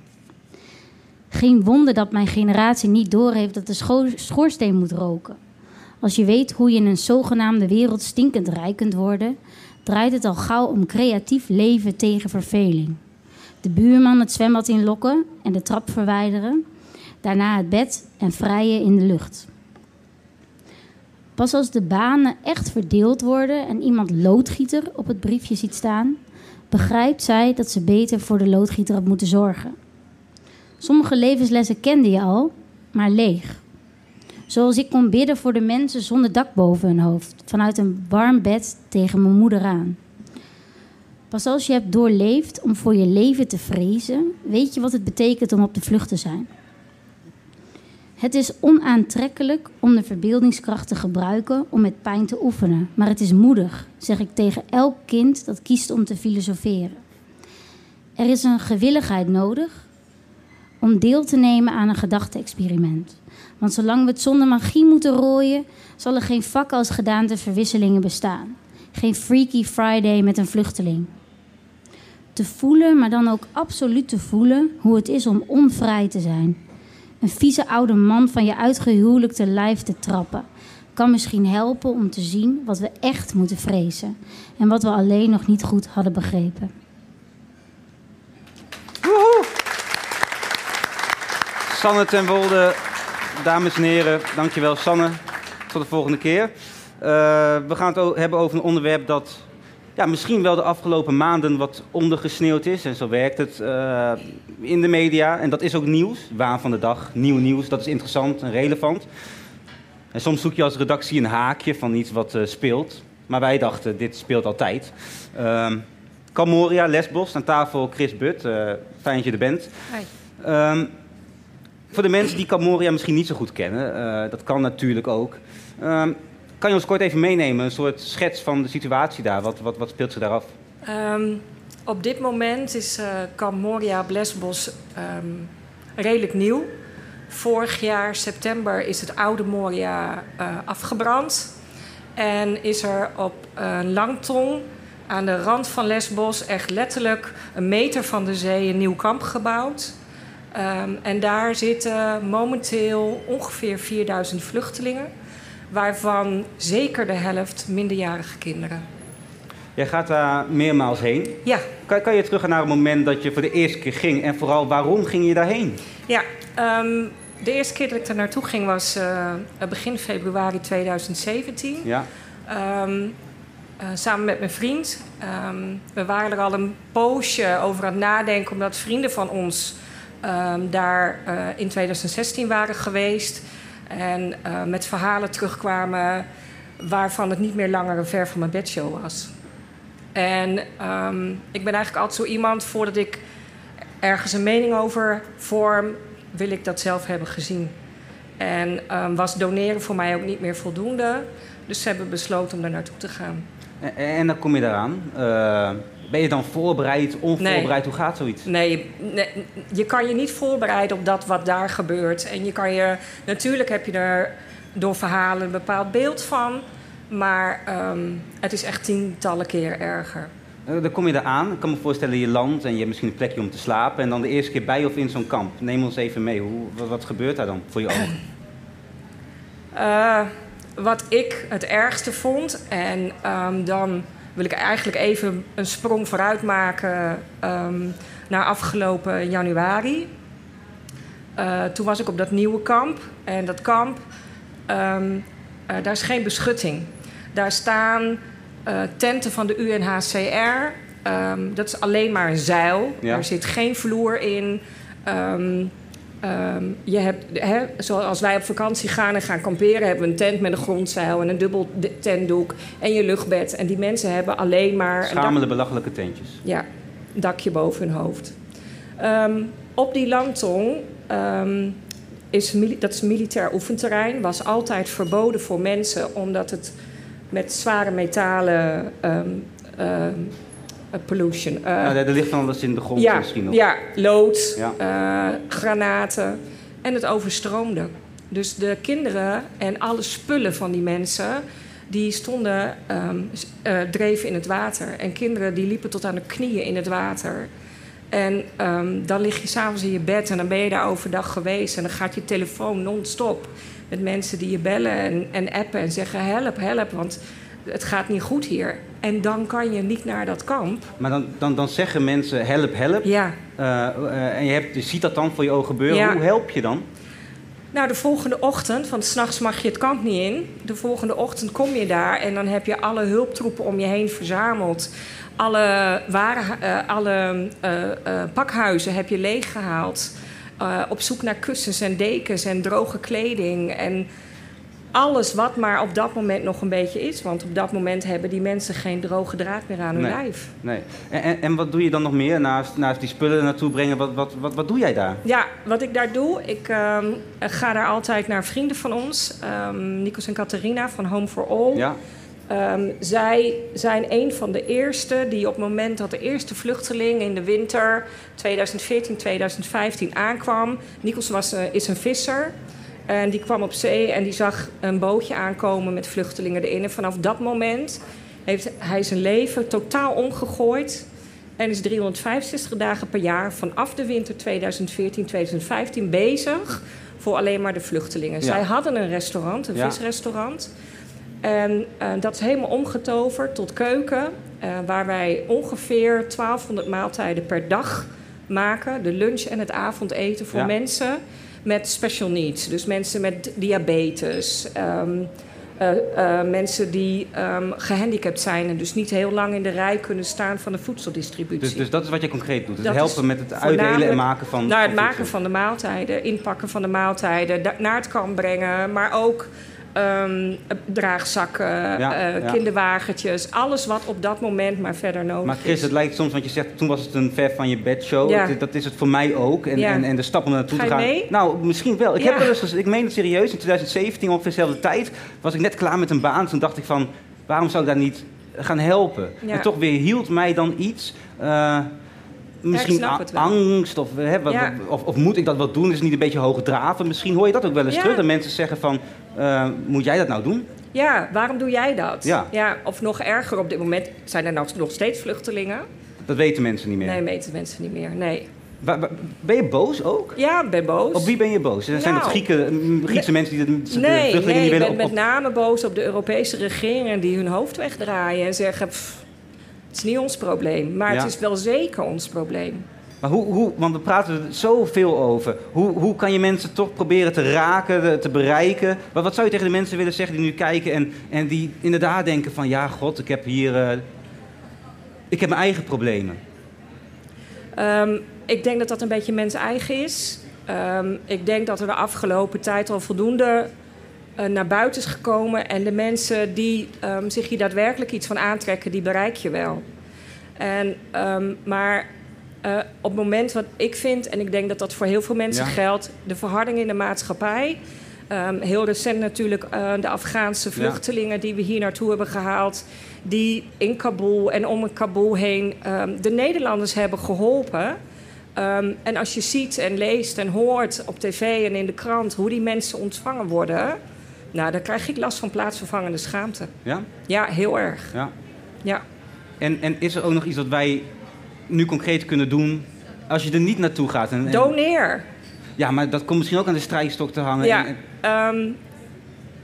Geen wonder dat mijn generatie niet doorheeft dat de scho- schoorsteen moet roken. Als je weet hoe je in een zogenaamde wereld stinkend rijk kunt worden, draait het al gauw om creatief leven tegen verveling. De buurman het zwembad inlokken en de trap verwijderen, daarna het bed en vrijen in de lucht. Pas als de banen echt verdeeld worden en iemand loodgieter op het briefje ziet staan, begrijpt zij dat ze beter voor de loodgieter had moeten zorgen. Sommige levenslessen kende je al, maar leeg. Zoals ik kon bidden voor de mensen zonder dak boven hun hoofd, vanuit een warm bed tegen mijn moeder aan. Pas als je hebt doorleefd om voor je leven te vrezen, weet je wat het betekent om op de vlucht te zijn. Het is onaantrekkelijk om de verbeeldingskracht te gebruiken om met pijn te oefenen, maar het is moedig, zeg ik tegen elk kind dat kiest om te filosoferen. Er is een gewilligheid nodig om deel te nemen aan een gedachte-experiment. Want zolang we het zonder magie moeten rooien, zal er geen vak als gedaanteverwisselingen bestaan. Geen Freaky Friday met een vluchteling. Te voelen, maar dan ook absoluut te voelen hoe het is om onvrij te zijn. Een vieze oude man van je uitgehuwelijkte lijf te trappen. Kan misschien helpen om te zien wat we echt moeten vrezen. En wat we alleen nog niet goed hadden begrepen. Sanne ten Wolde, dames en heren, dankjewel Sanne. Tot de volgende keer. Eh, we gaan het hebben over een onderwerp dat ja, misschien wel de afgelopen maanden wat ondergesneeuwd is. En zo werkt het eh, in de media. En dat is ook nieuws. Waan van de dag, nieuw nieuws. Dat is interessant en relevant. En soms zoek je als redactie een haakje van iets wat eh, speelt. Maar wij dachten, dit speelt altijd. Ehm Camoria, Lesbos, aan tafel Chris Butt. Eh, fijn dat je er bent. Ehm, voor de mensen die Camoria misschien niet zo goed kennen, dat kan natuurlijk ook. Ehm, kan je ons kort even meenemen, een soort schets van de situatie daar? Wat, wat, wat speelt zich daar af? Ehm, op dit moment is eh Kamp Moria Lesbos ehm, redelijk nieuw. Vorig jaar september is het oude Moria eh, afgebrand. En is er op een langtong aan de rand van Lesbos echt letterlijk een meter van de zee een nieuw kamp gebouwd. Ehm, en daar zitten momenteel ongeveer 4000 vluchtelingen, waarvan zeker de helft minderjarige kinderen. Jij gaat daar meermaals heen. Ja. Kan, kan je terug naar het moment dat je voor de eerste keer ging? En vooral, waarom ging je daarheen? Ja, ehm, de eerste keer dat ik er naartoe ging was eh, begin februari 2017. Ja. Ehm, eh, samen met mijn vriend. Ehm, we waren er al een poosje over aan het nadenken, omdat vrienden van ons daar eh, in 2016 waren geweest. En eh, met verhalen terugkwamen waarvan het niet meer langer een ver van mijn bedshow was. En ehm, ik ben eigenlijk altijd zo iemand, voordat ik ergens een mening over vorm, wil ik dat zelf hebben gezien. En ehm, was doneren voor mij ook niet meer voldoende. Dus ze hebben besloten om daar naartoe te gaan. En, dan kom je daaraan. Uh, ben je dan voorbereid, onvoorbereid? Hoe gaat zoiets? Nee je, nee, je kan je niet voorbereiden op dat wat daar gebeurt. En je kan je, natuurlijk heb je er door verhalen een bepaald beeld van. Maar um, het is echt tientallen keer erger. Uh, dan kom je eraan. Ik kan me voorstellen, je land en je hebt misschien een plekje om te slapen. En dan de eerste keer bij of in zo'n kamp. Neem ons even mee. Hoe, wat, wat gebeurt daar dan voor je ogen? Uh, wat ik het ergste vond, en um, dan wil ik eigenlijk even een sprong vooruit maken um, naar afgelopen januari. Uh, toen was ik op dat nieuwe kamp. En dat kamp, um, uh, daar is geen beschutting. Daar staan uh, tenten van de UNHCR. Um, dat is alleen maar een zeil. Ja. Er zit geen vloer in. Um, Um, je hebt, hè, zoals wij op vakantie gaan en gaan kamperen, hebben we een tent met een grondzeil en een dubbel tentdoek en je luchtbed. En die mensen hebben alleen maar. Schamele, belachelijke tentjes. Ja, een dakje boven hun hoofd. Um, op die landtong, um, is, dat is militair oefenterrein, was altijd verboden voor mensen omdat het met zware metalen pollution. Uh, ja, er ligt van alles in de grond ja, misschien nog. Ja, lood. Uh, granaten. En het overstroomde. Dus de kinderen en alle spullen van die mensen... die stonden, um, uh, dreven in het water. En kinderen die liepen tot aan de knieën in het water. En um, dan lig je s'avonds in je bed en dan ben je daar overdag geweest... en dan gaat je telefoon non-stop met mensen die je bellen en, en appen... en zeggen help, help, want het gaat niet goed hier. En dan kan je niet naar dat kamp. Maar dan, dan, dan zeggen mensen help, help. Ja. Uh, uh, en je, hebt, je ziet dat dan voor je ogen gebeuren. Ja. Hoe help je dan? Nou, de volgende ochtend, want s'nachts mag je het kamp niet in. De volgende ochtend kom je daar en dan heb je alle hulptroepen om je heen verzameld. Alle, waren, uh, alle pakhuizen heb je leeggehaald. op zoek naar kussens en dekens en droge kleding. En alles wat maar op dat moment nog een beetje is. Want op dat moment hebben die mensen geen droge draad meer aan hun nee, lijf. Nee. En, en, en, wat doe je dan nog meer naast, naast die spullen naartoe brengen? Wat, wat, wat, wat doe jij daar? Ja, wat ik daar doe, ik um, ga daar altijd naar vrienden van ons. Um, Nikos en Catharina van Home for All. Ja. Um, zij zijn een van de eerste die op het moment dat de eerste vluchteling in de winter 2014, 2015 aankwam. Nikos was, uh, is een visser. En die kwam op zee en die zag een bootje aankomen met vluchtelingen erin. En vanaf dat moment heeft hij zijn leven totaal omgegooid. En is 365 dagen per jaar vanaf de winter 2014-2015 bezig voor alleen maar de vluchtelingen. Ja. Zij hadden een restaurant, een ja. visrestaurant. En uh, dat is helemaal omgetoverd tot keuken, uh, waar wij ongeveer 1200 maaltijden per dag maken. De lunch en het avondeten voor ja. mensen met special needs. Dus mensen met diabetes. Um, uh, uh, mensen die um, gehandicapt zijn en dus niet heel lang in de rij kunnen staan van de voedseldistributie. Dus, dus dat is wat je concreet doet? Dat helpen met het uitdelen en maken van. Naar het van maken van de maaltijden, inpakken van de maaltijden, naar het kamp brengen, maar ook um, draagzakken, ja, uh, ja. kinderwagentjes. Alles wat op dat moment maar verder nodig is. Maar Chris, is. het lijkt soms, want je zegt toen was het een ver van je bedshow. Ja. Dat, dat, is het voor mij ook. En, en, en de stap om naartoe te gaan. Mee? Nou, misschien wel. Ik heb wel eens, ik meen het serieus, in 2017 ongeveer dezelfde tijd was ik net klaar met een baan. Toen dacht ik van, waarom zou ik daar niet gaan helpen? En toch weer hield mij dan iets. Uh, misschien angst of, hè, wat, ja. of, of, moet ik dat wel doen? Is het niet een beetje hoge draven? Misschien hoor je dat ook wel eens ja. terug. Dat mensen zeggen van, uh, moet jij dat nou doen? Ja, waarom doe jij dat? Ja. ja. Of nog erger, op dit moment zijn er nog, nog steeds vluchtelingen. Dat weten mensen niet meer? Nee, weten mensen niet meer, nee. Ben je boos ook? Ja, ik ben boos. Op wie ben je boos? Zijn nou, het Grieken, Griekse nee, mensen die de, nee, vluchtelingen nee, niet willen? ik ben op, met name boos op de Europese regeringen die hun hoofd wegdraaien en zeggen... Pff, het is niet ons probleem, maar Ja. het is wel zeker ons probleem. Maar hoe, hoe, want we praten er zoveel over. Hoe, hoe kan je mensen toch proberen te raken, te bereiken? Maar wat zou je tegen de mensen willen zeggen die nu kijken en, en die inderdaad denken van... Ja, god, ik heb hier... eh, ik heb mijn eigen problemen. Um, ik denk dat dat een beetje mens eigen is. Um, ik denk dat er de afgelopen tijd al voldoende eh, naar buiten is gekomen. En de mensen die ehm, zich hier daadwerkelijk iets van aantrekken, die bereik je wel. En, ehm, maar eh, op het moment wat ik vind, en ik denk dat dat voor heel veel mensen Ja. geldt, de verharding in de maatschappij. Ehm, heel recent natuurlijk eh, de Afghaanse vluchtelingen die we hier naartoe hebben gehaald. Die in Kabul en om Kabul heen de Nederlanders hebben geholpen. En als je ziet en leest en hoort op tv en in de krant hoe die mensen ontvangen worden. Nou, dan krijg ik last van plaatsvervangende schaamte. Ja? Ja, heel erg. Ja. Ja. En, en is er ook nog iets wat wij nu concreet kunnen doen als je er niet naartoe gaat? En, en- Doneer. Ja, maar dat komt misschien ook aan de strijkstok te hangen. Ja, En- ehm,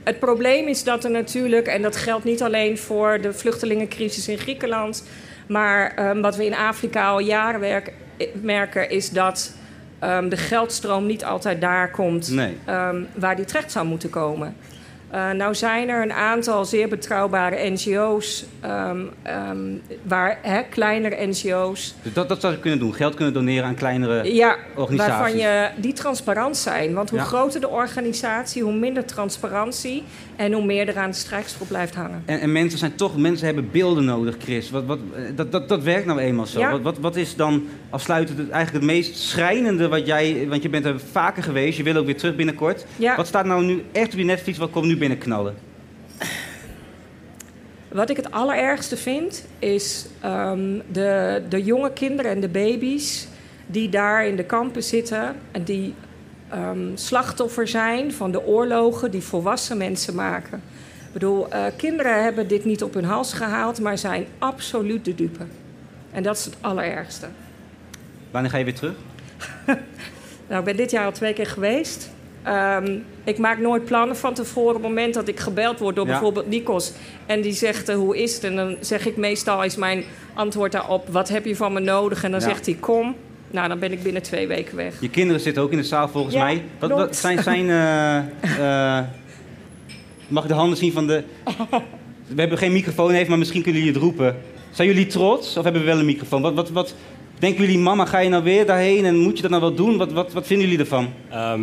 het probleem is dat er natuurlijk, en dat geldt niet alleen voor de vluchtelingencrisis in Griekenland, maar ehm, wat we in Afrika al jaren werk- merken, is dat ehm, de geldstroom niet altijd daar komt Nee. waar die terecht zou moeten komen. Eh, nou zijn er een aantal zeer betrouwbare NGO's, ehm, ehm, waar, hè, kleinere NGO's, Dus dat, dat zou je kunnen doen. Geld kunnen doneren aan kleinere ja, organisaties. waarvan je die transparant zijn. Want hoe Ja. groter de organisatie, hoe minder transparantie en hoe meer er aan de strijkstroep blijft hangen. En, en mensen zijn toch, mensen hebben beelden nodig, Chris. Wat, wat, eh, dat, dat, dat werkt nou eenmaal zo. Ja. Wat, wat, wat is dan afsluitend het, eigenlijk het meest schrijnende wat jij, want je bent er vaker geweest, je wil ook weer terug binnenkort. Ja. Wat staat nou nu echt op je netvlies, wat komt nu binnenknallen? Wat ik het allerergste vind, is ehm, de, de jonge kinderen en de baby's die daar in de kampen zitten en die ehm, slachtoffer zijn van de oorlogen die volwassen mensen maken. Ik bedoel, eh, kinderen hebben dit niet op hun hals gehaald, maar zijn absoluut de dupe. En dat is het allerergste. Wanneer ga je weer terug? Nou, ik ben dit jaar al twee keer geweest. Ehm, ik maak nooit plannen van tevoren. Op het moment dat ik gebeld word door Ja. bijvoorbeeld Nikos... en die zegt, eh, hoe is het? En dan zeg ik meestal, is mijn antwoord daarop... wat heb je van me nodig? En dan Ja. zegt hij, kom. Nou, dan ben ik binnen twee weken weg. Je kinderen zitten ook in de zaal volgens Ja, mij. Wat, zijn, zijn eh, eh, mag ik de handen zien van de... We hebben geen microfoon even, maar misschien kunnen jullie het roepen. Zijn jullie trots of hebben we wel een microfoon? Wat, wat, wat denken jullie, mama, ga je nou weer daarheen en moet je dat nou wel doen? Wat, wat, wat vinden jullie ervan? Ehm,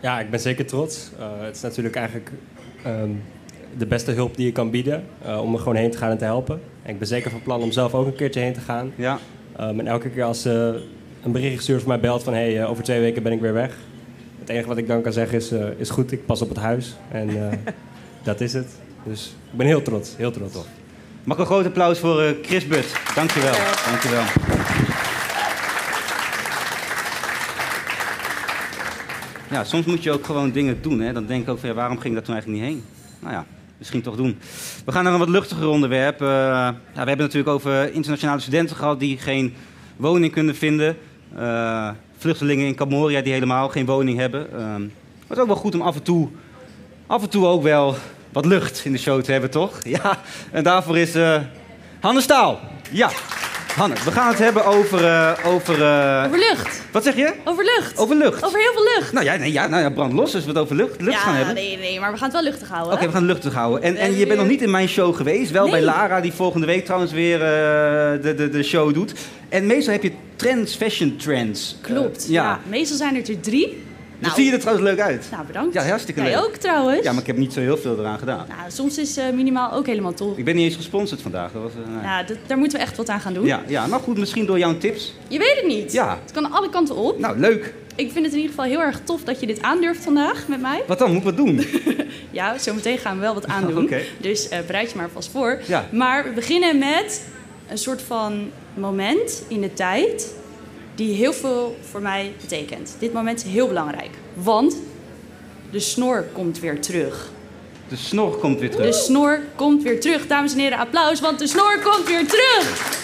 ja, ik ben zeker trots. Eh, het is natuurlijk eigenlijk ehm, de beste hulp die je kan bieden eh, om er gewoon heen te gaan en te helpen. En ik ben zeker van plan om zelf ook een keertje heen te gaan. Ja. Ehm, en elke keer als ze een bericht stuurt of mij belt van hey, eh, over twee weken ben ik weer weg. Het enige wat ik dan kan zeggen is, eh, is goed, ik pas op het huis. En eh, dat is het. Dus ik ben heel trots, heel trots. Mag ik een groot applaus voor Chris Butt. Dankjewel. Dankjewel. Ja, soms moet je ook gewoon dingen doen. Hè? Dan denk ik ook van, waarom ging daar toen eigenlijk niet heen? Nou ja, misschien toch doen. We gaan naar een wat luchtiger onderwerp. Eh, ja, we hebben natuurlijk over internationale studenten gehad die geen woning kunnen vinden. Eh, vluchtelingen in Camoria die helemaal geen woning hebben. Maar het is ook wel goed om af en toe, af en toe ook wel wat lucht in de show te hebben, toch? Ja, en daarvoor is eh Hanne Staal. Ja, Hanne, we gaan het hebben over... eh, over, eh, Over lucht. Wat zeg je? Over lucht. Over lucht. Over heel veel lucht. Nou ja, nee, ja, nou ja brand los, dus we het over lucht, lucht ja, gaan hebben. nee, nee, maar we gaan het wel luchtig houden. Oké, we gaan het luchtig houden. En, en En je bent nog niet in mijn show geweest. Wel bij. Lara, die volgende week trouwens weer eh, de, de, de show doet. En meestal heb je trends, fashion trends. Klopt. Eh, ja. ja. meestal zijn er er drie. Dat zie je er trouwens leuk uit. Nou, bedankt. Ja, hartstikke Jij leuk. ook trouwens. Ja, maar ik heb niet zo heel veel eraan gedaan. Nou, soms is eh, minimaal ook helemaal tof. Ik ben niet eens gesponsord vandaag. Dat was, eh, nee. Ja, dat- daar moeten we echt wat aan gaan doen. ja, ja, nou goed, misschien door jouw tips. Je weet het niet. Ja. Het kan alle kanten op. Nou, leuk. Ik vind het in ieder geval heel erg tof dat je dit aandurft vandaag met mij. Wat dan? Moet ik wat doen? Ja, zometeen gaan we wel wat aandoen. Oké. Dus eh, bereid je maar vast voor. Ja. Maar we beginnen met een soort van moment in de tijd die heel veel voor mij betekent. Dit moment is heel belangrijk, want de snor komt weer terug. De snor komt weer terug. De snor komt weer terug. Dames en heren, applaus, want de snor komt weer terug.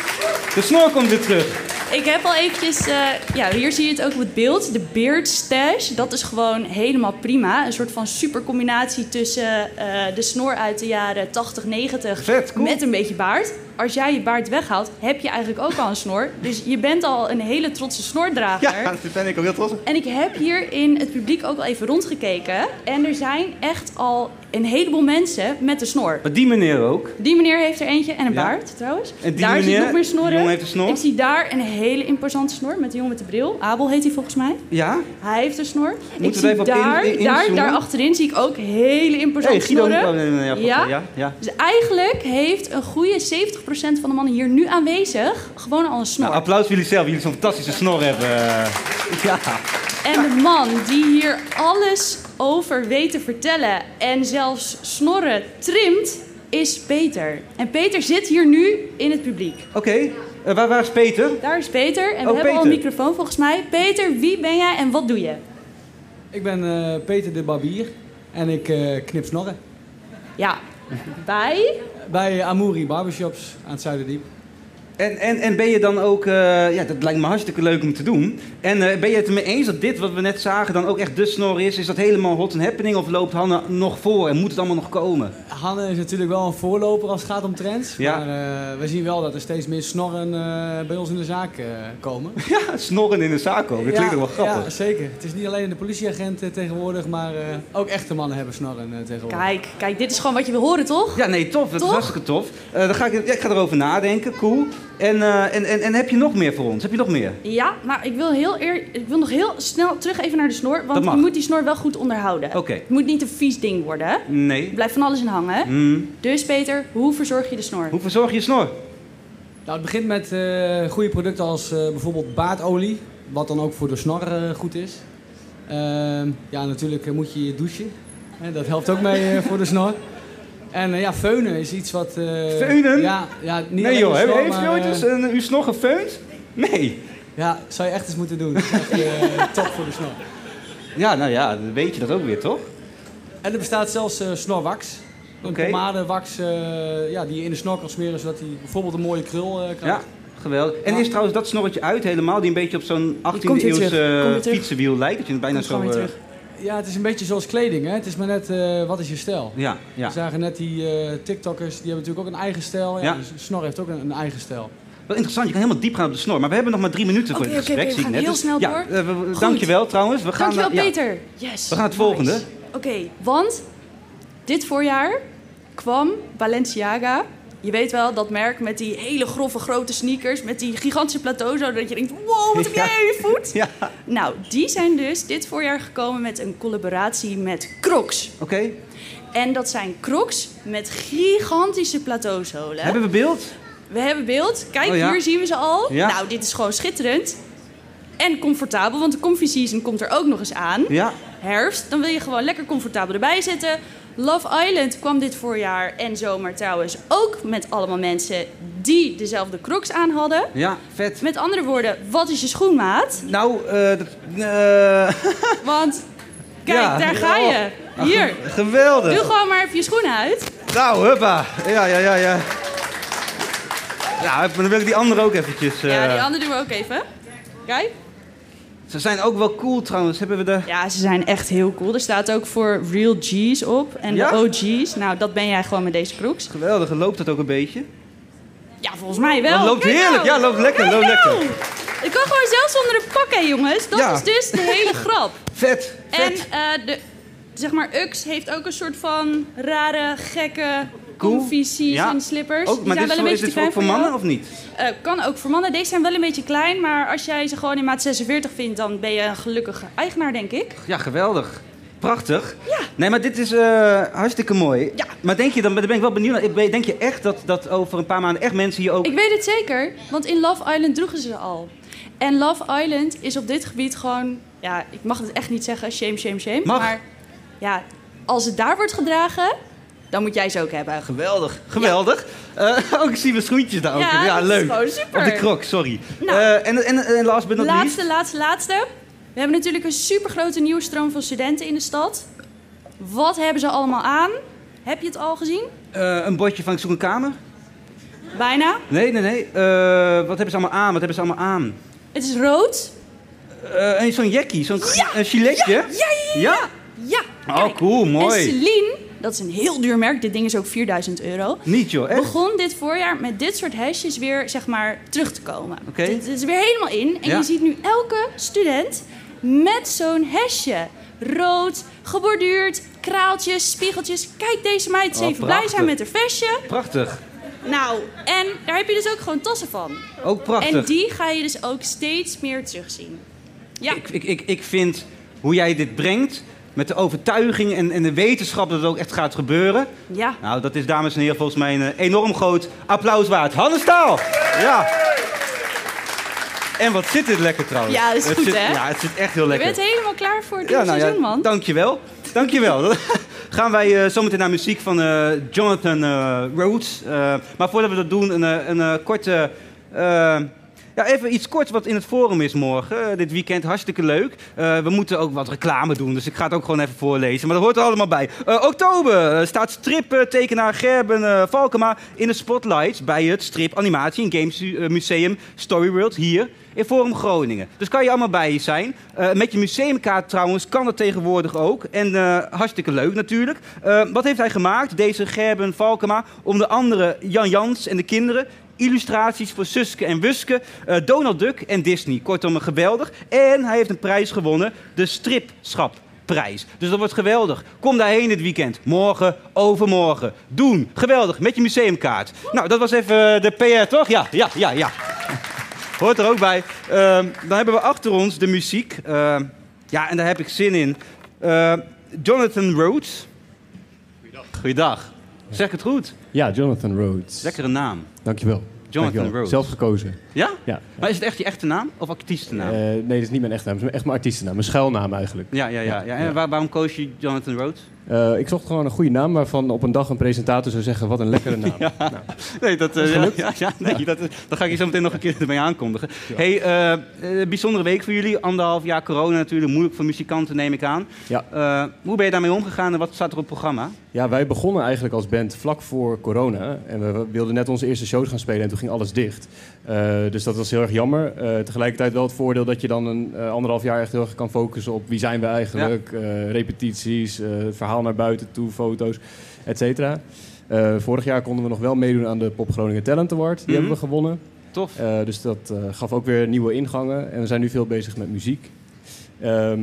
De snor komt weer terug. Ik heb al eventjes, eh, ja, hier zie je het ook op het beeld. De beard stash, dat is gewoon helemaal prima. Een soort van super combinatie tussen eh, de snor uit de jaren 80, 90 met een beetje baard. als jij je baard weghaalt, heb je eigenlijk ook al een snor. Dus je bent al een hele trotse snordrager. Ja, daar ben ik ook heel trots op. En ik heb hier in het publiek ook al even rondgekeken. En er zijn echt al een heleboel mensen met een snor. Maar die meneer ook. Die meneer heeft er eentje en een Ja. baard trouwens. En die daar zie meneer, ik nog meer die snorren. jongen heeft een snor? Ik zie daar een hele imposante snor met de jongen met de bril. Abel heet hij volgens mij. Ja? Hij heeft een snor. ik zie even in- daar, in- daar, daar achterin zie ik ook hele imposante Hey, Guido. snorren. Oh, nee, nee, nee, ja, ja? ja, ja. Dus eigenlijk heeft een goede 70% van de mannen hier nu aanwezig gewoon al een snor. Nou, applaus voor jullie zelf, jullie zo'n fantastische snor hebben. Ja. En de man die hier alles over weet te vertellen en zelfs snorren trimt, is Peter. En Peter zit hier nu in het publiek. Oké, eh, waar, waar is Peter? Daar is Peter en we Oh, hebben al een microfoon volgens mij. Peter, wie ben jij en wat doe je? Ik ben eh, Peter de Barbier en ik eh, knip snorren. Ja, bij? Bij Amouri Barbershops aan het Zuiderdiep. En, en, en ben je dan ook, eh, ja, dat lijkt me hartstikke leuk om te doen. En eh, ben je het ermee eens dat dit wat we net zagen dan ook echt de snor is? Is dat helemaal hot and happening of loopt Hanna nog voor en moet het allemaal nog komen? Hanne is natuurlijk wel een voorloper als het gaat om trends. Ja. Maar eh, we zien wel dat er steeds meer snorren eh, bij ons in de zaak eh, komen. Ja, snorren in de zaak ook. Dat klinkt ja, ook wel grappig. Ja, zeker. Het is niet alleen de politieagenten tegenwoordig, maar eh, ook echte mannen hebben snorren tegenwoordig. Kijk, kijk, dit is gewoon wat je wil horen, toch? Ja, nee, tof. Dat is hartstikke tof. Eh, dan ga ik, ja, ik ga erover nadenken. Cool. En, eh, en, en, en heb je nog meer voor ons? Heb je nog meer? Ja, maar ik wil, heel eer, ik wil nog heel snel terug even naar de snor. Want je moet die snor wel goed onderhouden. Oké. Het moet niet een vies ding worden. Er Nee. blijft van alles in hangen. Hmm. Dus Peter, hoe verzorg je de snor? Hoe verzorg je je snor? Nou, het begint met eh, goede producten als eh, bijvoorbeeld baardolie, wat dan ook voor de snor eh, goed is. Ehm, ja, natuurlijk moet je je douchen. Hè, dat helpt ook mee voor de snor. En eh, ja, feunen is iets wat... eh, Feunen? Ja, ja niet nee joh, snor, heeft je ooit eh, eens een, uw snor gefeund? Nee. Ja, zou je echt eens moeten doen. Dat is echt top voor de snor. Ja, nou ja, dan weet je dat ook weer, toch? En er bestaat zelfs eh snorwax. Een Oké. pomadewax eh, ja, die je in de snor kan smeren, zodat hij bijvoorbeeld een mooie krul eh, Ja, krijgt. geweldig. En is trouwens dat snorretje uit helemaal, die een beetje op zo'n 18e komt weer eeuwse fietsenwiel lijkt? Dat je het bijna Komt zo... Ja, het is een beetje zoals kleding. Hè? Het is maar net, eh, wat is je stijl? Ja, ja. We zagen net die eh, TikTokkers, die hebben natuurlijk ook een eigen stijl. Ja, Ja. dus Snor heeft ook een, een eigen stijl. Wel interessant, je kan helemaal diep gaan op de snor. Maar we hebben nog maar drie minuten voor Oké, dit gesprek, oké, we gaan heel Dus, snel ja, door. eh, we- Goed. dankjewel trouwens. We gaan, Dankjewel, eh, ja. Peter. Yes. We gaan het nice. volgende. Oké, want dit voorjaar kwam Balenciaga. Je weet wel, dat merk met die hele grove grote sneakers, met die gigantische plateau, zodat je denkt, wow, wat heb jij in je voet? Ja. Nou, die zijn dus dit voorjaar gekomen met een collaboratie met Crocs. Oké. En dat zijn Crocs met gigantische plateauzolen. Hebben we beeld? We hebben beeld. Kijk, Oh ja. hier zien we ze al. Ja. Nou, dit is gewoon schitterend. En comfortabel, want de comfy season komt er ook nog eens aan. Ja. Herfst, dan wil je gewoon lekker comfortabel erbij zitten. Love Island kwam dit voorjaar en zomer trouwens ook met allemaal mensen die dezelfde crocs aan hadden. Ja, vet. Met andere woorden, wat is je schoenmaat? Nou, eh... eh, Want, kijk, Ja. daar ga je. Oh. Hier. Geweldig. Doe gewoon maar even je schoenen uit. Nou, huppa. Ja, ja, ja, ja. Ja, dan wil ik die andere ook eventjes... eh, Ja, die andere doen we ook even. Kijk. Ze zijn ook wel cool trouwens. Hebben we de... Ja, ze zijn echt heel cool. Er staat ook voor Real G's op. En Ja? de OG's. Nou, dat ben jij gewoon met deze crocs. Geweldig. Loopt dat ook een beetje? Ja, volgens mij wel. Dat loopt Kijk heerlijk. nou. Ja, loopt lekker. Loopt lekker. nou. Ik kan gewoon zelfs zonder een pak, hè, jongens. Dat Ja. is dus de hele grap. Vet. En eh, de, zeg maar, Ux heeft ook een soort van rare, gekke, Cool. comfy season Ja. slippers. Ook, Die zijn dit wel is, een is beetje dit te ook voor jou. mannen of niet? Eh, kan ook voor mannen. Deze zijn wel een beetje klein, maar als jij ze gewoon in maat 46 vindt, dan ben je een gelukkige eigenaar, denk ik. Ja, geweldig. Prachtig. Ja. Nee, maar dit is eh, hartstikke mooi. Ja. Maar denk je, dan ben ik wel benieuwd. Denk je echt dat, dat over een paar maanden echt mensen hier ook... Ik weet het zeker, want in Love Island droegen ze ze al. En Love Island is op dit gebied gewoon, ja, ik mag het echt niet zeggen, shame, shame, shame. Mag. Maar ja, als het daar wordt gedragen, dan moet jij ze ook hebben. Geweldig, geweldig. Eh, ook ik zie mijn schoentjes daar ook. Ja, ja leuk. super. Op de krok, sorry. Nou. Eh, en, en, en last but not least. Laatste, laatste, laatste. We hebben natuurlijk een supergrote nieuwe stroom van studenten in de stad. Wat hebben ze allemaal aan? Heb je het al gezien? eh, een bordje van ik zoek een kamer. Bijna. Nee, nee, nee. Wat hebben ze allemaal aan? Wat hebben ze allemaal aan? Het is rood. En zo'n jackie, zo'n een giletje. Ja, ja, ja. Ja. Oh, cool, mooi. En Celine, dat is een heel duur merk. Dit ding is ook 4000 euro. Niet joh, echt? Begon dit voorjaar met dit soort hesjes weer zeg maar terug te komen. Oké. Dit is weer helemaal in. En Ja. je ziet nu elke student met zo'n hesje. Rood, geborduurd, kraaltjes, spiegeltjes. Kijk deze meid eens Oh, even blij zijn met haar vestje. Prachtig. Nou, en daar heb je dus ook gewoon tassen van. Ook prachtig. En die ga je dus ook steeds meer terugzien. Ja. Ik, ik, ik, ik vind hoe jij dit brengt, met de overtuiging en, en de wetenschap dat het ook echt gaat gebeuren. Ja. Nou, dat is dames en heren volgens mij een eh, enorm groot applaus waard. Hannes Staal! Ja. En wat zit dit lekker trouwens. Ja, dat is Het goed, zit- hè? Ja, het zit echt heel Je lekker. bent helemaal klaar voor het Ja, nou seizoen, ja, man. dankjewel. Dankjewel. Dan gaan wij eh, zometeen naar muziek van eh, Jonathan eh, Rhodes. Eh, maar voordat we dat doen, een, eh, een korte... ja, even iets korts wat in het forum is morgen. eh, dit weekend, hartstikke leuk. Eh, we moeten ook wat reclame doen, dus ik ga het ook gewoon even voorlezen. Maar dat hoort er allemaal bij. Eh, oktober staat striptekenaar Gerben Valkema in de spotlights... bij het Strip Animatie en Games Museum Story World hier in Forum Groningen. Dus kan je allemaal bij je zijn. Met je museumkaart trouwens kan dat tegenwoordig ook. En hartstikke leuk natuurlijk. Wat heeft hij gemaakt, deze Gerben Valkema? Onder andere Jan Jans en de kinderen. Illustraties voor Suske en Wuske, eh, Donald Duck en Disney. Kortom, geweldig. En hij heeft een prijs gewonnen, de Stripschapprijs. Dus dat wordt geweldig. Kom daarheen dit weekend. Morgen, overmorgen. Doen. Geweldig, met je museumkaart. Nou, dat was even de PR, toch? Ja, ja, ja, ja. Hoort er ook bij. Ehm, dan hebben we achter ons de muziek. Ehm, ja, en daar heb ik zin in. Eh, Jonathan Rhodes. Goeiedag. Goeiedag. Zeg het goed? Ja, Jonathan Rhodes. Lekkere naam. Dankjewel. Jonathan Dankjewel. Rhodes. Zelf gekozen. Ja? Ja. Maar is het echt je echte naam of artiestennaam? Eh, nee, dat is niet mijn echte naam. Het is echt mijn artiestennaam. Mijn schuilnaam eigenlijk. ja, ja, ja, ja. En waar- waarom koos je Jonathan Rhodes? Eh, ik zocht gewoon een goede naam waarvan op een dag een presentator zou zeggen: wat een lekkere naam. Ja. Nou, Nee, dat, eh, Is ja, ja, ja, nee, dat, dat ga ik je zo meteen nog een keer ermee aankondigen. Hey, eh, eh, bijzondere week voor jullie. Anderhalf jaar corona natuurlijk. Moeilijk voor muzikanten, neem ik aan. Ja. Eh, hoe ben je daarmee omgegaan en wat staat er op het programma? Ja, wij begonnen eigenlijk als band vlak voor corona. En we wilden net onze eerste shows gaan spelen en toen ging alles dicht. Eh, dus dat was heel erg jammer. Eh, tegelijkertijd wel het voordeel dat je dan een eh, anderhalf jaar echt heel erg kan focussen op wie zijn we eigenlijk. eh, repetities, verhaal naar buiten toe, foto's, et cetera. Vorig jaar konden we nog wel meedoen aan de Pop Groningen Talent Award. Die Mhm. hebben we gewonnen. Tof. Dus dat gaf ook weer nieuwe ingangen. En we zijn nu veel bezig met muziek. Ehm,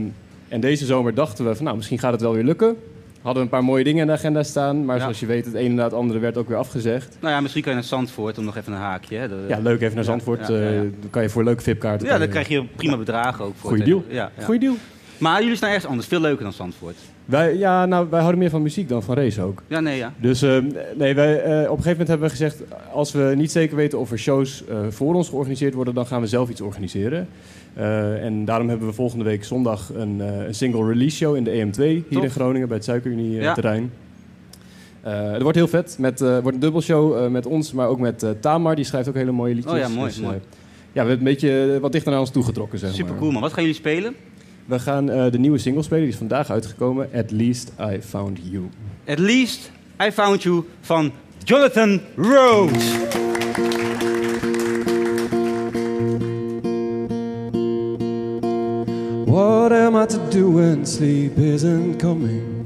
en deze zomer dachten we van nou, misschien gaat het wel weer lukken. Hadden we een paar mooie dingen in de agenda staan. Maar Ja. zoals je weet, het een na het andere werd ook weer afgezegd. Nou ja, misschien kan je naar Zandvoort om nog even een haakje. Hè? Ja, leuk even naar Zandvoort. ja, ja, ja. eh, dan kan je voor leuke VIP-kaarten... Ja, dan krijg je prima bedragen ook voor. Goeie deal. Ja. Goeie deal. Maar jullie staan ergens anders. Veel leuker dan Zandvoort. Wij, ja, nou, wij houden meer van muziek dan van race ook. Ja, nee, ja. Dus eh, nee, wij, eh, op een gegeven moment hebben we gezegd... als we niet zeker weten of er shows voor ons georganiseerd worden... dan gaan we zelf iets organiseren. Eh, en daarom hebben we volgende week zondag een, eh, een single release show in de EM2... hier Tof. in Groningen bij het Suikerunie Ja. terrein. Eh dat wordt heel vet. Met, eh, wordt een dubbelshow met ons, maar ook met Tamar. Die schrijft ook hele mooie liedjes. Oh ja, mooi, Dus, mooi. ja, we hebben een beetje wat dichter naar ons toegetrokken, zeg Super maar. cool man. Wat gaan jullie spelen? We gaan de nieuwe single spelen. Die is vandaag uitgekomen. At Least I Found You. At least I found you van Jonathan Rhodes. Do when sleep isn't coming?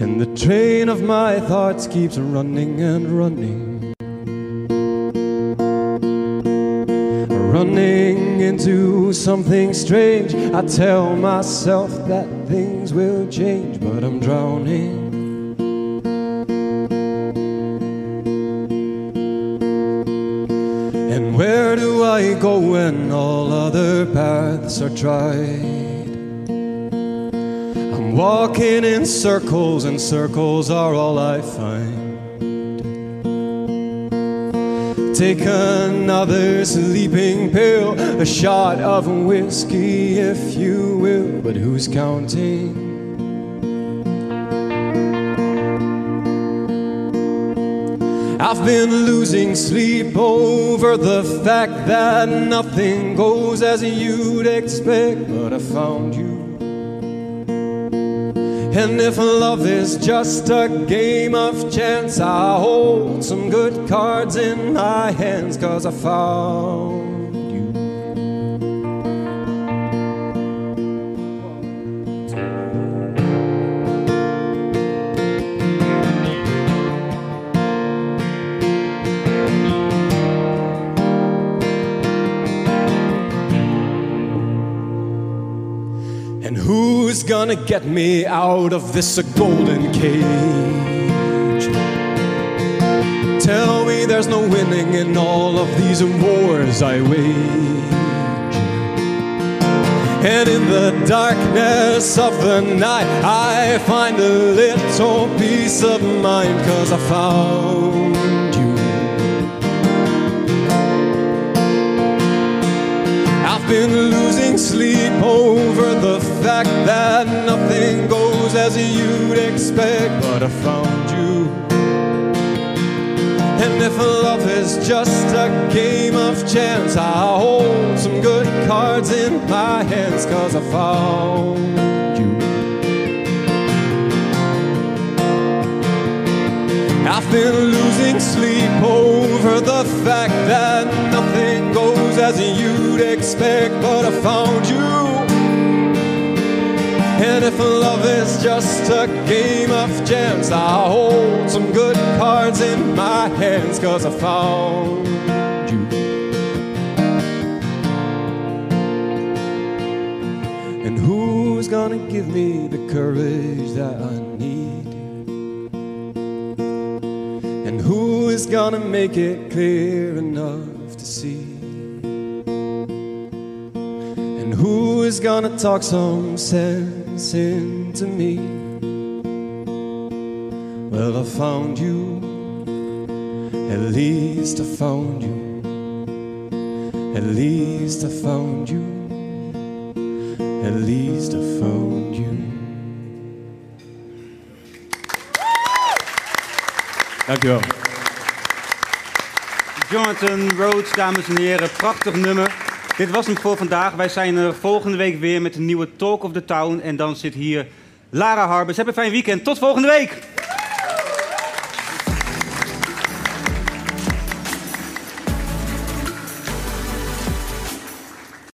And the train of my thoughts keeps running and running. Running into something strange. I tell myself that things will change, but I'm drowning. And where do I go when all paths are tried? I'm walking in circles, and circles are all I find. Take another sleeping pill, a shot of whiskey if you will, but who's counting? I've been losing sleep over the fact that nothing goes as you'd expect, but I found you. And if love is just a game of chance, I hold some good cards in my hands, cause I found gonna get me out of this golden cage? Tell me there's no winning in all of these wars I wage. And in the darkness of the night, I find a little peace of mind, cause I found I've been losing sleep over the fact that nothing goes as you'd expect, but I found you. And if love is just a game of chance, I'll hold some good cards in my hands, cause I found you. I've been losing sleep over the fact that nothing as you'd expect, but I found you. And if love is just a game of chance, I'll hold some good cards in my hands, cause I found you. And who's gonna give me the courage that I need? And who is gonna make it clear enough gonna talk some sense into me? Well, I found you, at least I found you, at least I found you, at least I found you. Dankjewel. Jonathan Rhodes, dames en heren, prachtig nummer. Dit was hem voor vandaag. Wij zijn volgende week weer met een nieuwe Talk of the Town. En dan zit hier Lara Harbers. Heb een fijn weekend. Tot volgende week!